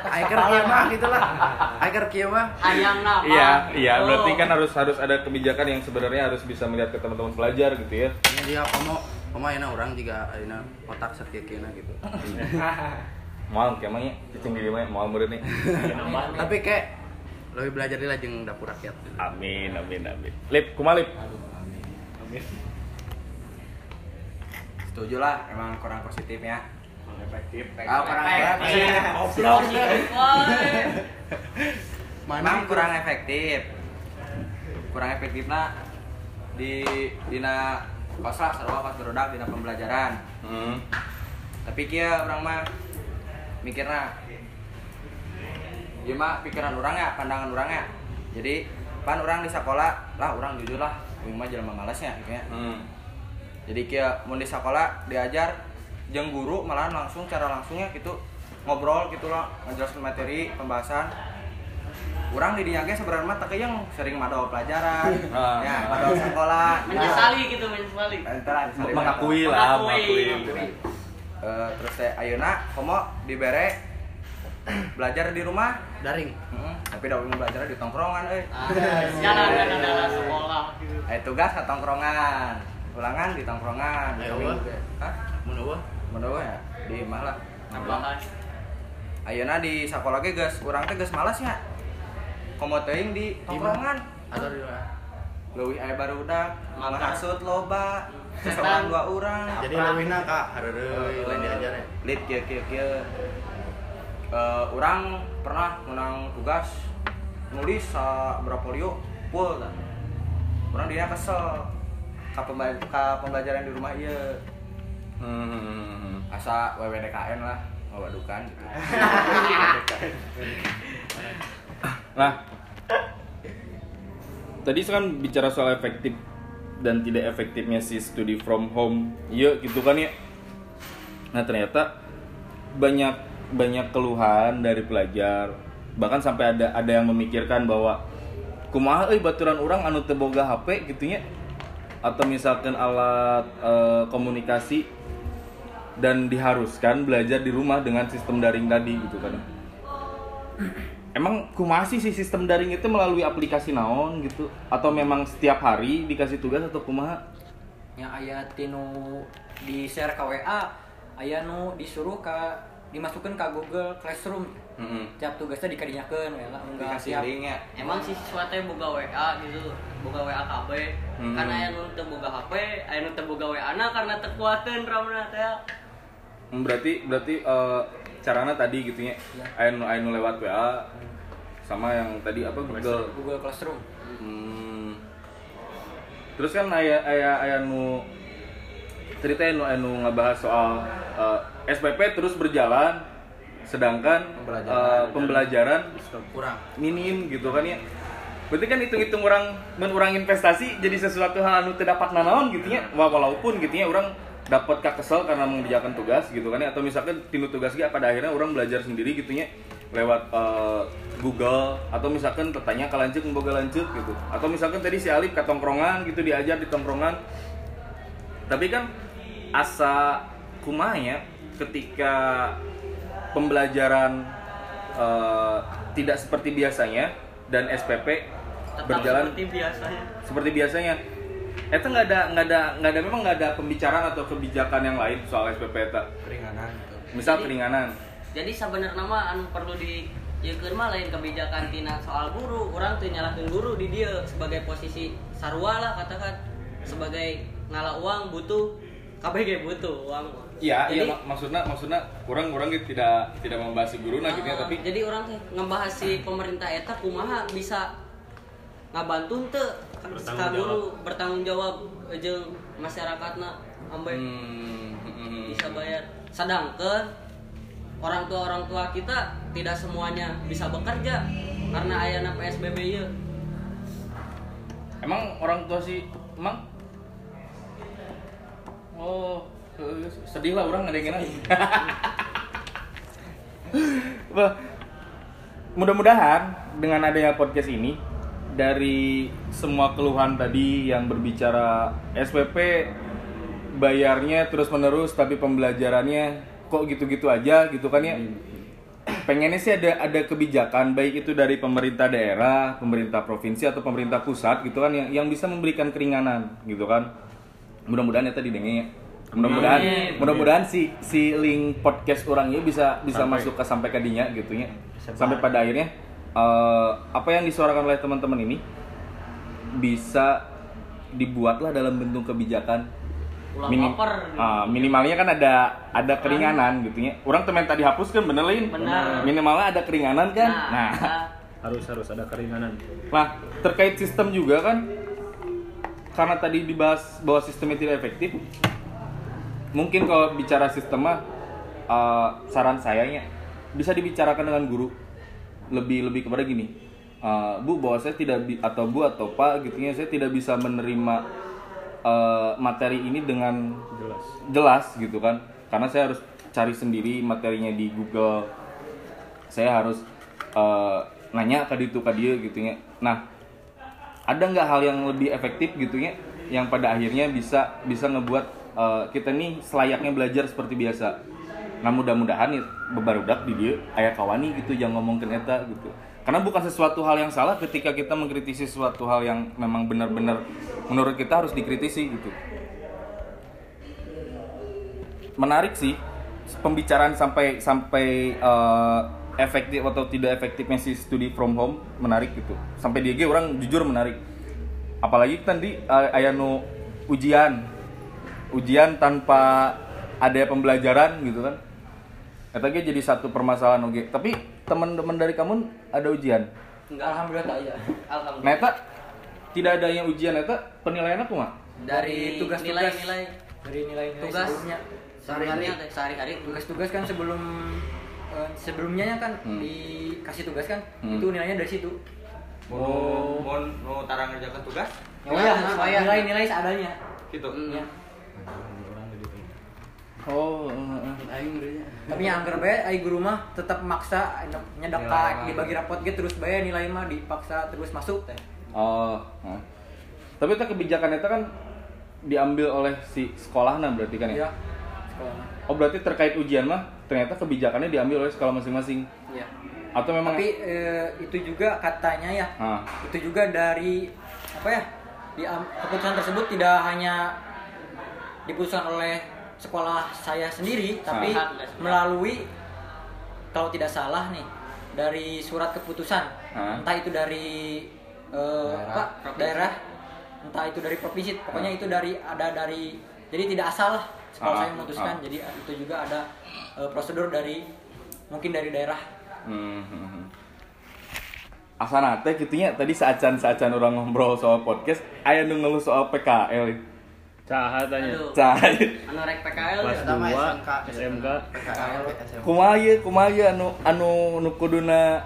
Aiker kieu mah gitu lah Aiker kieu mah ayang apa Iya, iya. Oh. Berarti kan harus harus ada kebijakan yang sebenarnya harus bisa melihat ke teman-teman pelajar gitu ya. ini dia komo komo ayeuna orang juga ayeuna otak sakieu gitu Mal emangnya cicing di mana mal murid nih. tapi kayak lebih belajar di lajeng dapur rakyat Amin, amin, amin. Lip, kumalip. Setuju lah, emang kurang positif ya. Efektif. Kurang efektif. Memang kurang efektif. Kurang efektif nah di dina kos lah sarua pas berodak dina pembelajaran. Hmm. Tapi kia orang mah mikirna Ieu mah pikiran orang ya, pandangan orang ya. Jadi pan orang di sekolah lah orang jujur lah, ini mah jelema malasnya gitu ya. Hmm. jadi kia mau di sekolah diajar jeung guru malahan langsung cara langsungnya gitu ngobrol gitu lah ngejelasin materi pembahasan. Orang di dinya ge sebenarnya mah teu yang sering madol pelajaran Ah. ya madol sekolah. Menyesali gitu menyesali Entar Mengakui lah, Mengakui. mengakui. Eh, terus teh ayeuna komo dibere belajar di rumah. Daring. Heeh, tapi da umum belajar di tongkrongan euy. Ah, jalan jalan jalan sekolah gitu. Eh tugas ke tongkrongan. Ulangan di tongkrongan. Ayo, Tapi- wah. Hah? menurut menurut ya? Di imah lah tambahan Ayeuna di sekolah ge geus. Urang teh geus malas nya. Komo teuing di tongkrongan. atau di luar Leuwih aya barudak, Makan. ngasut loba, seorang dua urang. jadi leuwihna kak. Hareureuy lain diajar ya. Lit kieu kieu kieu. Eh urang pernah menang tugas nulis sa berapa liu full tah. Urang dia kesel. Ka, ka pembelajaran di rumah ieu. Hmm. Asa WWDKN lah, ngawadukan gitu. Nah, tadi kan bicara soal efektif dan tidak efektifnya si studi from home, iya gitu kan ya. Nah ternyata banyak banyak keluhan dari pelajar, bahkan sampai ada ada yang memikirkan bahwa kumaha euy baturan orang anu teu boga HP gitu nya atau misalkan alat eh, komunikasi dan diharuskan belajar di rumah dengan sistem daring tadi gitu kan. Emang kumaha sih si sistem daring itu melalui aplikasi naon gitu atau memang setiap hari dikasih tugas atau kumaha? yang aya tinu di share ke WA aya nu disuruh ke dimasukkan ke Google Classroom Heeh. tiap tugasnya dikadinyakeun we lah enggak Dikasih tiap link ya. emang si siswa teh boga WA gitu boga WA KB Hmm. karena aya nu teu boga HP aya nu teu boga WA na karena teu kuateun ramna teh Hmm, Berarti berarti eh, carana tadi gitu ya. Anu anu lewat WA sama yang tadi apa Google Google Classroom Hmm. Terus kan ayah ayah ayah nu ceritain nu anu ngebahas soal eh, SPP terus berjalan sedangkan Pembelajaran. eh, pembelajaran kurang minim gitu kan ya. Berarti kan hitung-hitung orang menurang investasi jadi sesuatu hal anu tidak dapat nanaon gitu ya. Wah, Walaupun gitu ya orang dapat kak kesel karena mengerjakan tugas gitu kan ya. Atau misalkan tinu tugas ya pada akhirnya orang belajar sendiri gitu ya lewat eh, Google. Atau misalkan bertanya ke lanjut memboga lanjut gitu. Atau misalkan tadi si Alif ke tongkrongan gitu diajar di tongkrongan. Tapi kan asa kumanya ketika pembelajaran eh, tidak seperti biasanya dan SPP Tetap berjalan seperti biasanya. seperti biasanya itu nggak ada nggak ada nggak ada memang nggak ada pembicaraan atau kebijakan yang lain soal SPP eta? Keringanan gitu. Misal Jadi- keringanan. Jadi sebenarnya mah anu perlu di ya mah lain kebijakan tina soal guru. Orang tuh nyalahin guru di dia sebagai posisi sarua lah katakan. Sebagai ngala uang butuh KBG butuh uang iya iya mak- maksudnya maksudnya kurang kurang gitu tidak tidak membahas guru nah gitu ya Ah, tapi jadi orang teh ngebahas si pemerintah eta kumaha bisa ngabantu teu Bertanggung ka guru bertanggung jawab jeung masyarakatna ambe hmm, hmm, hmm. bisa bayar sedangkan orang tua orang tua kita tidak semuanya bisa bekerja karena ayana PSBB ya. Emang orang tua sih emang oh sedih lah orang ngedengerin Wah, mudah-mudahan dengan adanya podcast ini dari semua keluhan tadi yang berbicara SPP bayarnya terus menerus tapi pembelajarannya kok gitu-gitu aja gitu kan ya? Pengennya sih ada ada kebijakan baik itu dari pemerintah daerah pemerintah provinsi atau pemerintah pusat gitu kan yang yang bisa memberikan keringanan gitu kan. Mudah-mudahan ya tadi ya. Mudah-mudahan mudah-mudahan si si link podcast orangnya bisa bisa Sampai. masuk ke sampai ke dinya gitu ya. Sampai pada akhirnya eh, apa yang disuarakan oleh teman-teman ini bisa dibuatlah dalam bentuk kebijakan Minim- ah, minimalnya kan ada ada keringanan gitu ya. Orang temen tadi hapus kan bener lain minimalnya ada keringanan kan? Nah, nah, harus harus ada keringanan. Nah terkait sistem juga kan karena tadi dibahas bahwa sistemnya tidak efektif mungkin kalau bicara sistem mah eh, saran saya nya bisa dibicarakan dengan guru lebih lebih kepada gini. Eh, bu bahwa saya tidak atau bu atau pak gitu ya saya tidak bisa menerima eh, materi ini dengan jelas. jelas gitu kan. Karena saya harus cari sendiri materinya di Google. Saya harus eh, nanya ke itu ke dia gitu ya. Nah ada nggak hal yang lebih efektif gitu ya yang pada akhirnya bisa bisa ngebuat eh, kita nih selayaknya belajar seperti biasa nah mudah-mudahan ya bebarudak di dia ayah kawani gitu yang ngomongin eta gitu. Karena bukan sesuatu hal yang salah ketika kita mengkritisi sesuatu hal yang memang benar-benar menurut kita harus dikritisi gitu. Menarik sih pembicaraan sampai sampai eh, efektif atau tidak efektifnya si studi from home menarik gitu. Sampai di IG orang jujur menarik. Apalagi tadi eh, aya nu ujian. Ujian tanpa ada pembelajaran gitu kan Eta ge jadi satu permasalahan oke tapi teman-teman dari kamu ada ujian? Enggak alhamdulillah tak ya nah alhamdulillah. Eta tidak adanya ujian eta penilaiannya kumaha dari tugas-tugas. nilai-nilai. Dari nilai-nilai tugas. sebelumnya. Sehari-hari. Sehari-hari. Tugas-tugas kan sebelum eh, sebelumnya kan Hmm. dikasih tugas kan? Hmm. itu nilainya dari situ. Oh, mau mau tara ngerjakan tugas? oh Ya, supaya- nilai-nilai seadanya. Gitu. Hmm. ya oh heeh. tapi yang angker bae ai guru mah tetap maksa mah. dibagi rapot gitu terus bae nilai mah dipaksa terus masuk teh Oh, nah. tapi itu kebijakan itu kan diambil oleh si sekolah nah berarti kan ya? ya sekolah Oh berarti terkait ujian mah ternyata kebijakannya diambil oleh sekolah masing-masing ya atau memang tapi eh, itu juga katanya ya Ah, itu juga dari apa ya di keputusan tersebut tidak hanya diputuskan oleh sekolah saya sendiri tapi Ah. melalui kalau tidak salah nih dari surat keputusan. Ah. entah itu dari eh, apa? Daerah. Entah itu dari provinsi. Pokoknya itu dari ada dari jadi tidak asal lah sekolah Ah, saya memutuskan. Ah. jadi itu juga ada eh, prosedur dari mungkin dari daerah. Hmm, asana teh gitunya tadi saacan saacan orang ngobrol soal podcast aya nu ngeluh soal PKL Caha tanya. Aduh. cah anu rek PKL Kelas ya. 2 SMK. SMK. PKL SMK. kumaha ieu kumaha ieu anu anu nu kuduna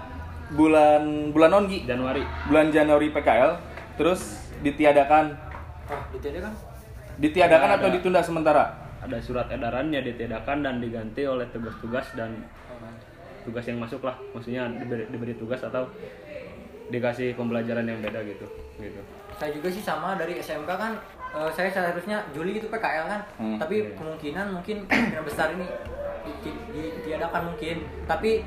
bulan bulan non Gi? Januari. bulan Januari PKL terus ditiadakan ah kan ditiadakan Nggak atau ditunda sementara Ada surat edarannya ditiadakan dan diganti oleh tugas-tugas dan tugas yang masuk lah. Maksudnya diberi, diberi tugas atau dikasih pembelajaran yang beda gitu. Gitu. saya juga sih sama dari SMK kan eh, saya seharusnya Juli itu PKL kan Hmm, tapi iya. kemungkinan mungkin kemungkinan besar ini di- di- di- ditiadakan mungkin tapi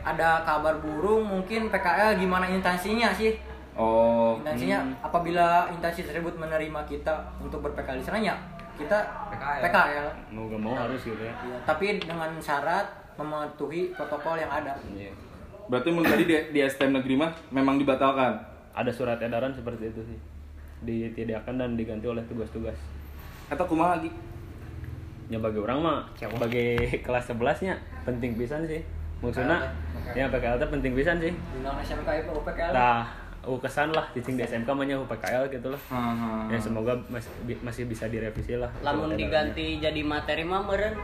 ada kabar burung mungkin PKL gimana instansinya sih oh instansinya apabila instansi tersebut menerima kita untuk ber-PKL di sana ya kita PKL. PKL, Mau gak mau harus gitu ya. Ya, tapi dengan syarat mematuhi protokol yang ada Iya. berarti menurut tadi di, di STM negeri mah memang dibatalkan Ada surat edaran seperti itu sih. Ditiadakan dan diganti oleh tugas-tugas. atau kumaha lagi Ya bagi orang mah sebagai kelas 11 nya penting pisan sih. Maksudnya ya PKL teh penting pisan sih. undang SMK itu PKL Tah, uh kesan lah cicing di SMK mah nya UPKL gitu lah. Hmm. Ya semoga masih, masih bisa direvisi lah. Lamun diganti jadi materi mah meureun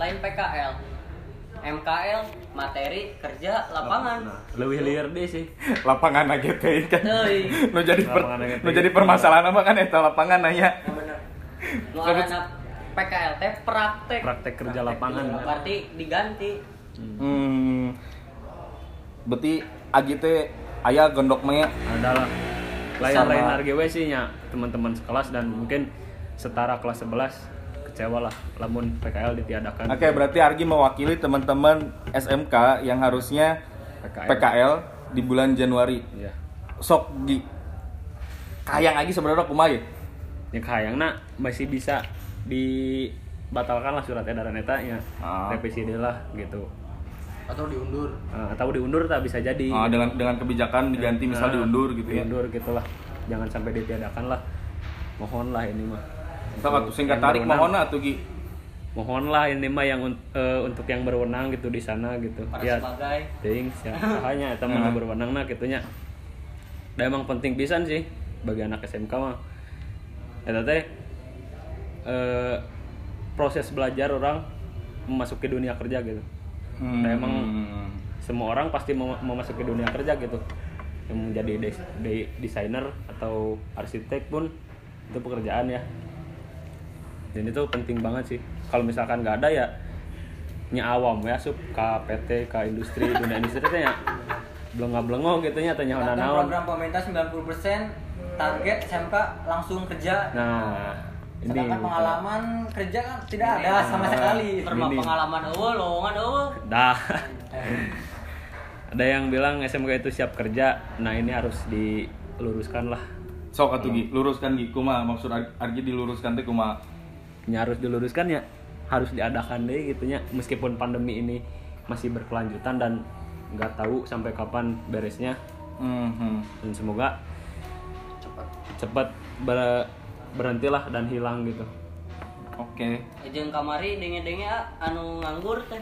lain PKL. MKL materi kerja lapangan. Lebih liar deh sih. lapangan aja teh. Kan nu jadi per, nu teh. jadi permasalahan apa kan eta? Lapangan nanya Nu arana PKL teh praktek. Praktek kerja lapangan. Berarti diganti. hmm. Berarti agi teh aya gondok ya Adalah lain lain harga we sih nya teman-teman sekelas dan mungkin setara kelas 11 kecewa lah lamun PKL ditiadakan. Oke, berarti Argi mewakili teman-teman SMK yang harusnya PKL. PKL di bulan Januari. Iya. Sok Gi. Kayang lagi sebenarnya kumaha ya? yang kayangna masih bisa dibatalkan lah surat edaran eta ya Ah. revisi deh lah gitu Atau diundur. Eh, atau diundur tak bisa jadi Ah, dengan dengan kebijakan diganti misal Nah, diundur gitu ya. diundur gitulah jangan sampai ditiadakan lah mohon lah ini mah Sok atuh singkat Yang tarik mohon atuh Gi. mohon lah ini mah yang eh, untuk yang berwenang gitu di sana gitu. Para ya. sebagai. Ting hanya eta mah Nah. nu berwenang nah gitunya. Da emang penting pisan sih bagi anak SMK mah. Eta teh eh, proses belajar orang memasuki dunia kerja gitu. Hmm. Nah, emang semua orang pasti mau memasuki dunia kerja gitu. Yang menjadi des- de- desainer atau arsitek pun itu pekerjaan ya dan itu penting banget sih. Kalau misalkan nggak ada ya nya awam ya sup ke PT ke industri dunia industri teh ya belum belengok gitu nya tanya Dan naon program pemerintah 90% target SMK langsung kerja. Nah ini. Sedangkan pengalaman kerja kan tidak ada sama sekali. Perma Ini. pengalaman eueuh lowongan eueuh. dah. Ada yang bilang SMK itu siap kerja nah ini harus diluruskan lah. Sok atuh Gi, luruskan Gi. Kumaha maksud Ar- Argi diluruskan teh kumaha? Ya harus diluruskan ya harus diadakan deh gitunya meskipun pandemi ini masih berkelanjutan dan nggak tahu sampai kapan beresnya Mhm. dan semoga cepat ber- berhentilah dan hilang gitu Oke. Jeung kamari denge-denge ah, anu nganggur teh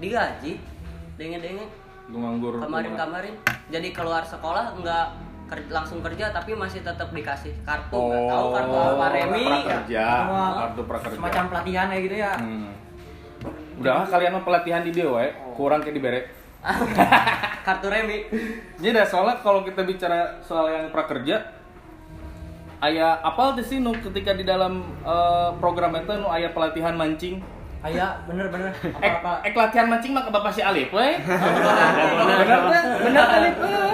digaji. Denge-denge Lu nganggur. kemarin-kemarin. Jadi keluar sekolah enggak ker- langsung kerja tapi masih tetap dikasih kartu Oh, nggak tahu kartu apa remi prakerja, Semua kartu prakerja. semacam pelatihan kayak gitu ya Hmm. Udah kalian mah pelatihan di dia wae, kurang kayak di bere. kartu remi Jadi dah soalnya kalau kita bicara soal yang prakerja, aya apal sih nu ketika di dalam eh, program itu nu aya pelatihan mancing. Aya bener-bener Ek, apa-apa ek latihan mancing mah ke bapak si Alif we. Bener teh? Bener Alif. eh.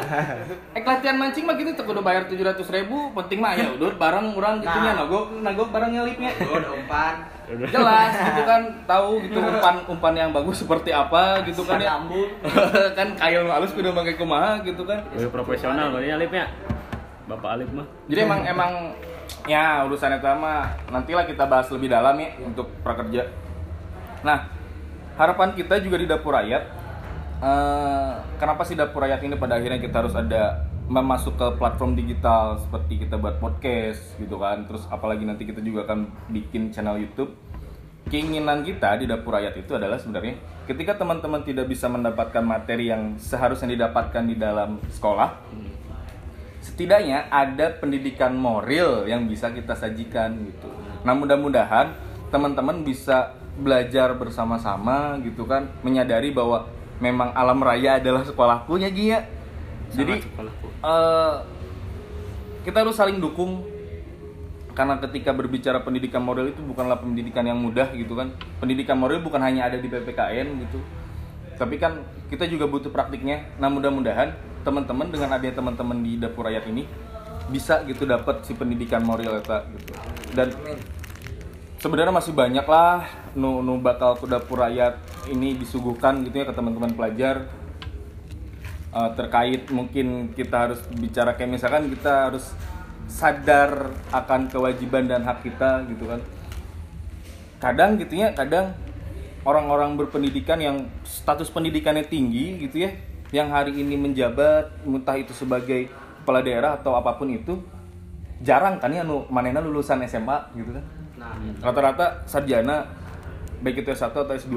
Ek latihan mancing mah gitu teu kudu bayar 700 ribu, penting mah ya udah barang urang gitu nya nagok nagok barang Alifnya. Udah umpan. Jelas gitu kan tahu gitu umpan umpan yang bagus seperti apa gitu kan ya. Sambung. kan kayak halus kudu pakai kumaha gitu kan. lebih profesional berarti Alipnya Bapak Alip mah Jadi emang emang ya urusan itu mah nantilah kita bahas lebih dalam ya untuk prakerja. Nah, harapan kita juga di dapur rakyat. eh, kenapa sih dapur rakyat ini pada akhirnya kita harus ada memasuk ke platform digital seperti kita buat podcast gitu kan. Terus apalagi nanti kita juga akan bikin channel YouTube. keinginan kita di dapur rakyat itu adalah sebenarnya ketika teman-teman tidak bisa mendapatkan materi yang seharusnya didapatkan di dalam sekolah setidaknya ada pendidikan moral yang bisa kita sajikan gitu. Nah mudah-mudahan teman-teman bisa belajar bersama-sama gitu kan, menyadari bahwa memang alam raya adalah sekolahku ya Gi ya. Jadi sekolahku. eh, kita harus saling dukung karena ketika berbicara pendidikan moral itu bukanlah pendidikan yang mudah gitu kan. Pendidikan moral bukan hanya ada di PPKN gitu. Tapi kan kita juga butuh praktiknya. Nah, mudah-mudahan teman-teman dengan adanya teman-teman di dapur rakyat ini bisa gitu dapat si pendidikan moral eta gitu. Dan sebenarnya masih banyak lah nu, nu bakal dapur rakyat ini disuguhkan gitu ya ke teman-teman pelajar. Eh, terkait mungkin kita harus bicara kayak misalkan kita harus sadar akan kewajiban dan hak kita gitu kan. Kadang gitu ya kadang orang-orang berpendidikan yang status pendidikannya tinggi gitu ya yang hari ini menjabat entah itu sebagai kepala daerah atau apa pun itu jarang kan ya nu manena lulusan SMA gitu kan rata-rata sarjana baik itu S1 atau S2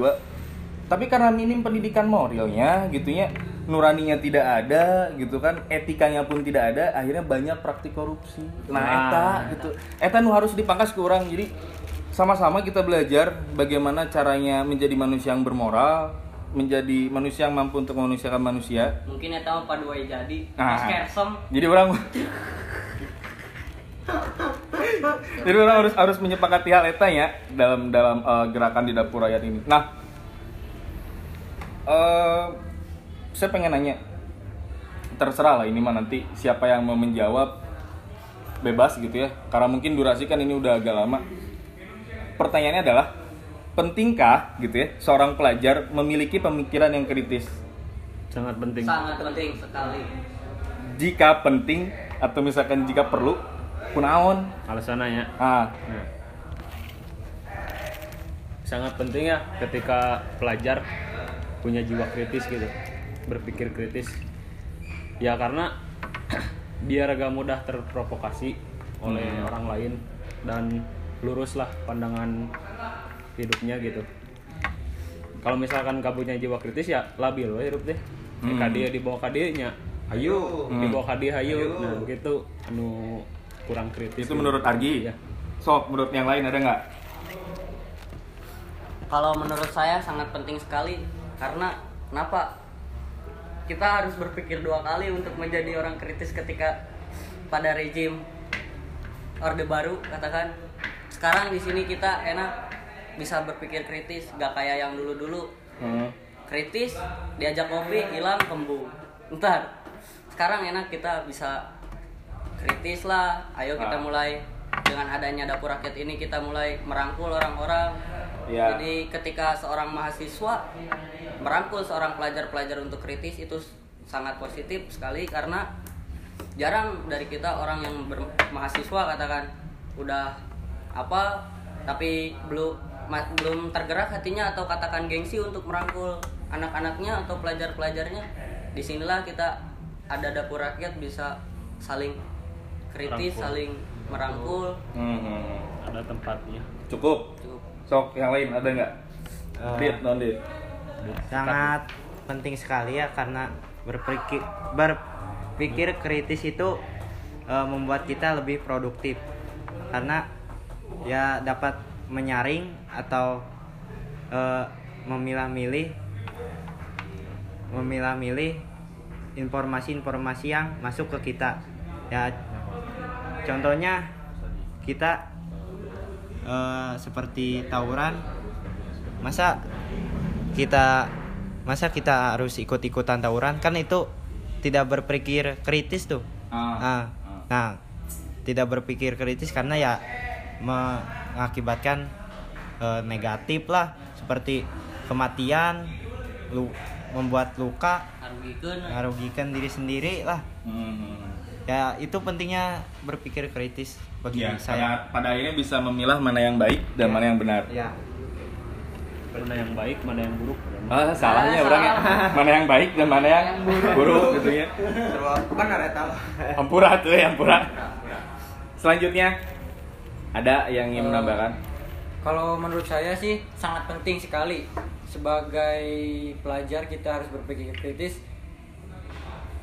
tapi karena minim pendidikan moralnya gitu ya nuraninya tidak ada gitu kan etikanya pun tidak ada akhirnya banyak praktik korupsi. Nah eta gitu. Eta nu harus dipangkas ke orang jadi sama-sama kita belajar bagaimana caranya menjadi manusia yang bermoral menjadi manusia yang mampu untuk memanusiakan manusia. Mungkin eta mah paduai jadi Ah. kersom jadi orang jadi orang harus harus menyepakati hal eta ya dalam dalam eh, gerakan di dapur rakyat ini. Nah, eh saya pengen nanya, terserah lah ini mah nanti siapa yang mau menjawab bebas gitu ya. Karena mungkin durasi kan ini udah agak lama. Pertanyaannya adalah pentingkah gitu ya seorang pelajar memiliki pemikiran yang kritis? Sangat penting. sangat penting sekali Jika penting atau misalkan jika perlu, kunaon? Alasannya Ah, Nah, sangat penting ya ketika pelajar punya jiwa kritis gitu, berpikir kritis. Ya karena biar agak mudah terprovokasi oleh orang lain dan luruslah pandangan hidupnya gitu. Kalau misalkan kamu punya jiwa kritis ya labil we hidup deh. Hmm. Hmm. dia di bawah nya ayo, di bawah dia ayo. Nah, begitu anu kurang kritis. itu menurut Argi. Ya. Sok, menurut yang lain ada nggak? Kalau menurut saya sangat penting sekali karena kenapa? Kita harus berpikir dua kali untuk menjadi orang kritis ketika pada rejim Orde Baru katakan. Sekarang di sini kita enak bisa berpikir kritis, gak kayak yang dulu-dulu Hmm. kritis diajak kopi hilang kembung. Ntar sekarang enak kita bisa kritis lah. Ayo kita Ah. mulai dengan adanya dapur rakyat ini kita mulai merangkul orang-orang. Ya. Jadi ketika seorang mahasiswa merangkul seorang pelajar-pelajar untuk kritis itu sangat positif sekali karena jarang dari kita orang yang bermahasiswa katakan udah apa tapi belum belum tergerak hatinya atau katakan gengsi untuk merangkul anak-anaknya atau pelajar-pelajarnya di sinilah kita ada dapur rakyat bisa saling kritis Merangkul. saling merangkul Hmm, ada tempatnya Cukup. Cukup. Sok, yang lain ada nggak? Eh, Dit, non dit. sangat penting sekali ya karena berpikir berpikir kritis itu eh, membuat kita lebih produktif karena ya dapat menyaring atau eh, memilah-milih memilah-milih informasi-informasi yang masuk ke kita ya contohnya kita eh, seperti tawuran masa kita masa kita harus ikut-ikutan tawuran? Kan itu tidak berpikir kritis tuh. Ah. Ah, nah tidak berpikir kritis karena ya mengakibatkan eh, negatif lah. Seperti kematian lu membuat luka merugikan diri sendiri lah. Hmm. Ya itu pentingnya berpikir kritis bagi Ya, saya pada, pada akhirnya bisa memilah mana yang baik dan Ya. mana yang benar. ya mana yang baik mana yang buruk Ah, salahnya orang ya. Mana yang baik dan mana yang buruk gitu ya. Terus benar eta mah. Ampura tuh ya, ampura. Selanjutnya ada yang ingin menambahkan? Kalau menurut saya sih sangat penting sekali sebagai pelajar kita harus berpikir kritis.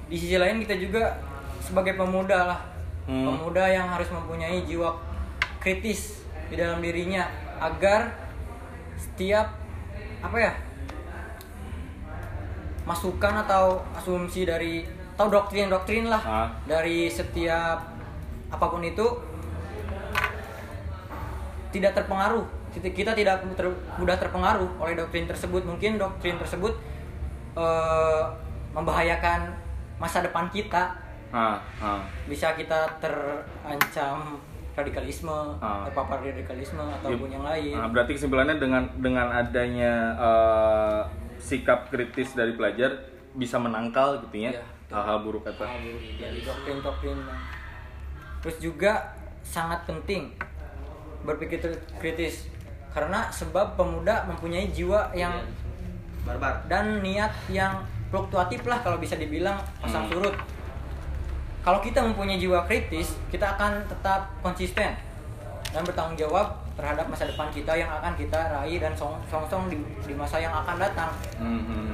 Di sisi lain kita juga sebagai pemuda lah, Hmm. pemuda yang harus mempunyai jiwa kritis di dalam dirinya agar setiap apa ya masukan atau asumsi dari atau doktrin-doktrin lah Ah. dari setiap apa pun itu tidak terpengaruh kita tidak ter- mudah terpengaruh oleh doktrin tersebut mungkin doktrin tersebut eh, membahayakan masa depan kita Ah, ah. bisa kita terancam radikalisme Ah. terpapar radikalisme ataupun Ya, yang lain Nah, berarti kesimpulannya dengan dengan adanya eh, sikap kritis dari pelajar bisa menangkal gitu ya Iya. hal-hal buruk kata. dari doktrin-doktrin terus juga sangat penting berpikir kritis karena sebab pemuda mempunyai jiwa yang barbar dan niat yang fluktuatif lah kalau bisa dibilang pasang Hmm. Kalau kita mempunyai jiwa kritis kita akan tetap konsisten dan bertanggung jawab terhadap masa depan kita yang akan kita raih dan song- song-song di, di masa yang akan datang Mhm.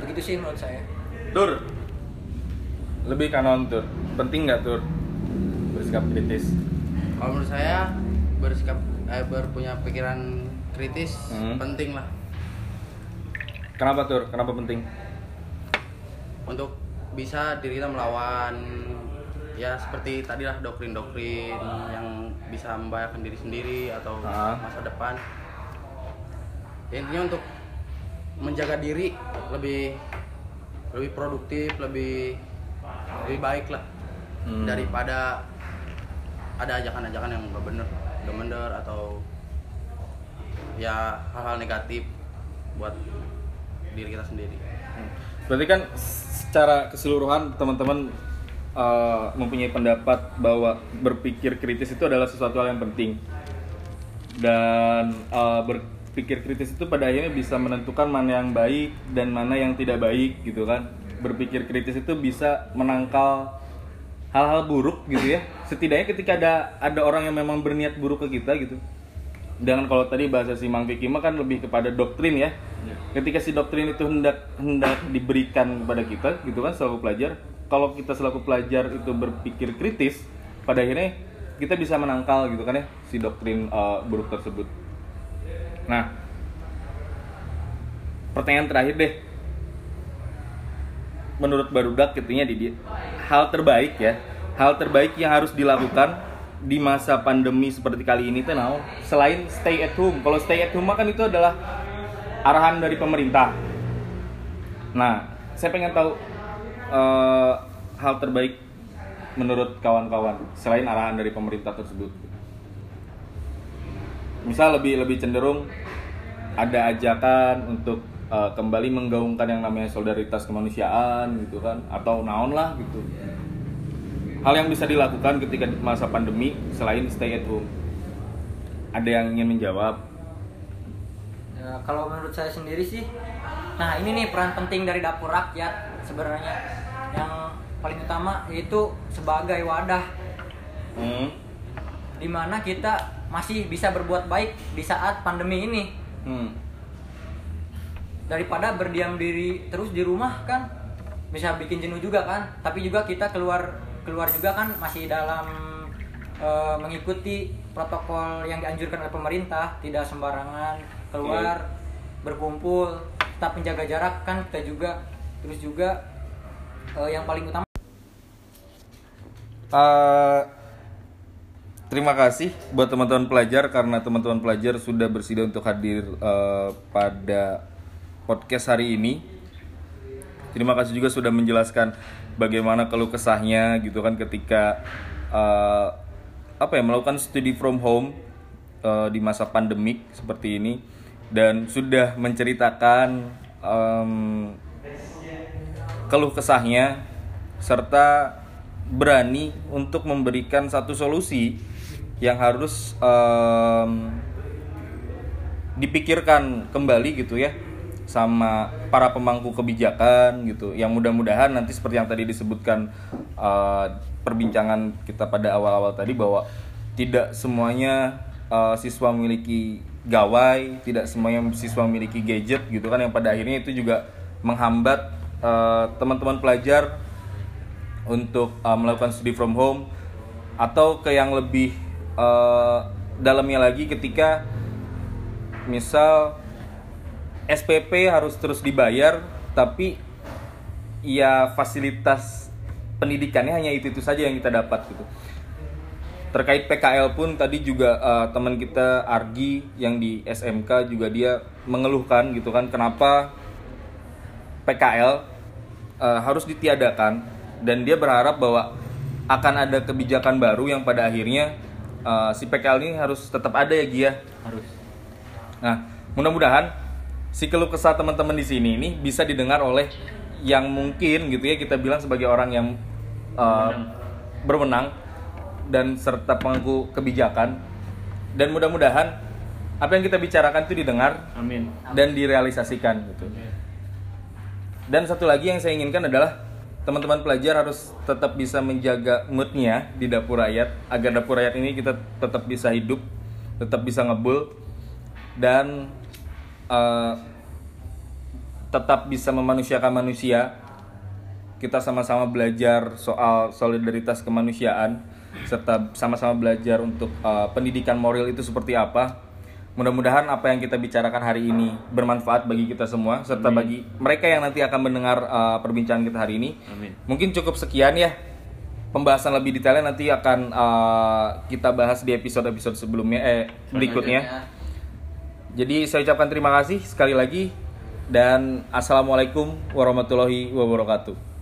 begitu sih menurut saya Tur, lebih kanon tur. Penting nggak tur bersikap kritis? kalau menurut saya bersikap eh, berpunya pikiran kritis Hmm. penting lah Kenapa tur? Kenapa penting? untuk bisa diri kita melawan ya seperti tadi lah doktrin-doktrin yang bisa membahayakan diri sendiri atau Ah. masa depan Ya, intinya untuk menjaga diri lebih lebih produktif lebih lebih baik lah Hmm. daripada ada ajakan-ajakan yang gak bener gak bener atau ya hal-hal negatif buat diri kita sendiri Berarti kan secara keseluruhan teman-teman uh, mempunyai pendapat bahwa berpikir kritis itu adalah sesuatu hal yang penting dan uh, berpikir kritis itu pada akhirnya bisa menentukan mana yang baik dan mana yang tidak baik gitu kan. Berpikir kritis itu bisa menangkal hal-hal buruk gitu ya. Setidaknya ketika ada ada orang yang memang berniat buruk ke kita gitu. Dengan kalau tadi bahasa si Mang Vicky mah kan lebih kepada doktrin ya. Ketika si doktrin itu hendak hendak diberikan kepada kita gitu kan selaku pelajar, kalau kita selaku pelajar itu berpikir kritis, pada akhirnya kita bisa menangkal gitu kan ya si doktrin uh, buruk tersebut. Nah, pertanyaan terakhir deh. Menurut Barudak di di- hal terbaik ya, hal terbaik yang harus dilakukan di masa pandemi seperti kali ini tuh naon? Selain stay at home. Kalau stay at home kan itu adalah arahan dari pemerintah. Nah, saya pengen tahu eh, hal terbaik menurut kawan-kawan selain arahan dari pemerintah tersebut. Misal lebih lebih cenderung ada ajakan untuk eh, kembali menggaungkan yang namanya solidaritas kemanusiaan gitu kan atau naon lah gitu. Hal yang bisa dilakukan ketika di masa pandemi selain stay at home. Ada yang ingin menjawab? Ya, kalau menurut saya sendiri sih, nah ini nih peran penting dari dapur rakyat sebenarnya yang paling utama yaitu sebagai wadah Hmm. di mana kita masih bisa berbuat baik di saat pandemi ini Hmm. daripada berdiam diri terus di rumah kan bisa bikin jenuh juga kan tapi juga kita keluar keluar juga kan masih dalam eh, mengikuti protokol yang dianjurkan oleh pemerintah tidak sembarangan keluar berkumpul tetap menjaga jarak kan kita juga terus juga eh, yang paling utama Eh, terima kasih buat teman-teman pelajar karena teman-teman pelajar sudah bersedia untuk hadir eh, pada podcast hari ini. Terima kasih juga sudah menjelaskan bagaimana keluh kesahnya gitu kan ketika eh, apa ya melakukan studi from home eh, di masa pandemik seperti ini. Dan sudah menceritakan em, keluh kesahnya serta berani untuk memberikan satu solusi yang harus em, dipikirkan kembali gitu ya sama para pemangku kebijakan gitu. Yang mudah-mudahan nanti seperti yang tadi disebutkan eh, perbincangan kita pada awal-awal tadi bahwa tidak semuanya eh, siswa memiliki gawai, tidak semuanya siswa memiliki gadget gitu kan. Yang pada akhirnya itu juga menghambat eh, teman-teman pelajar untuk eh, melakukan studi from home atau ke yang lebih eh, dalamnya lagi ketika misal SPP harus terus dibayar tapi ya fasilitas pendidikannya hanya itu itu saja yang kita dapat gitu. Terkait PKL pun tadi juga eh, teman kita Argi yang di SMK juga dia mengeluhkan gitu kan kenapa PKL eh, harus ditiadakan. Dan dia berharap bahwa akan ada kebijakan baru yang pada akhirnya eh, si PKL ini harus tetap ada ya Gia harus. Nah, mudah-mudahan si keluh kesah teman-teman di sini ini bisa didengar oleh yang mungkin gitu ya kita bilang sebagai orang yang uh, berwenang. dan serta pemangku kebijakan. Dan mudah-mudahan apa yang kita bicarakan itu didengar amin. dan direalisasikan gitu. Dan satu lagi yang saya inginkan adalah teman-teman pelajar harus tetap bisa menjaga moodnya di dapur rakyat agar dapur rakyat ini kita tetap bisa hidup, tetap bisa ngebul dan eh, tetap bisa memanusiakan manusia. Kita sama-sama belajar soal solidaritas kemanusiaan serta sama-sama belajar untuk eh, pendidikan moral itu seperti apa. Mudah-mudahan apa yang kita bicarakan hari ini bermanfaat bagi kita semua serta bagi mereka yang nanti akan mendengar eh, perbincangan kita hari ini. amin Mungkin cukup sekian ya. Pembahasan lebih detailnya nanti akan eh, kita bahas di episode-episode sebelumnya eh berikutnya. Jadi saya ucapkan terima kasih sekali lagi dan assalamualaikum warahmatullahi wabarakatuh.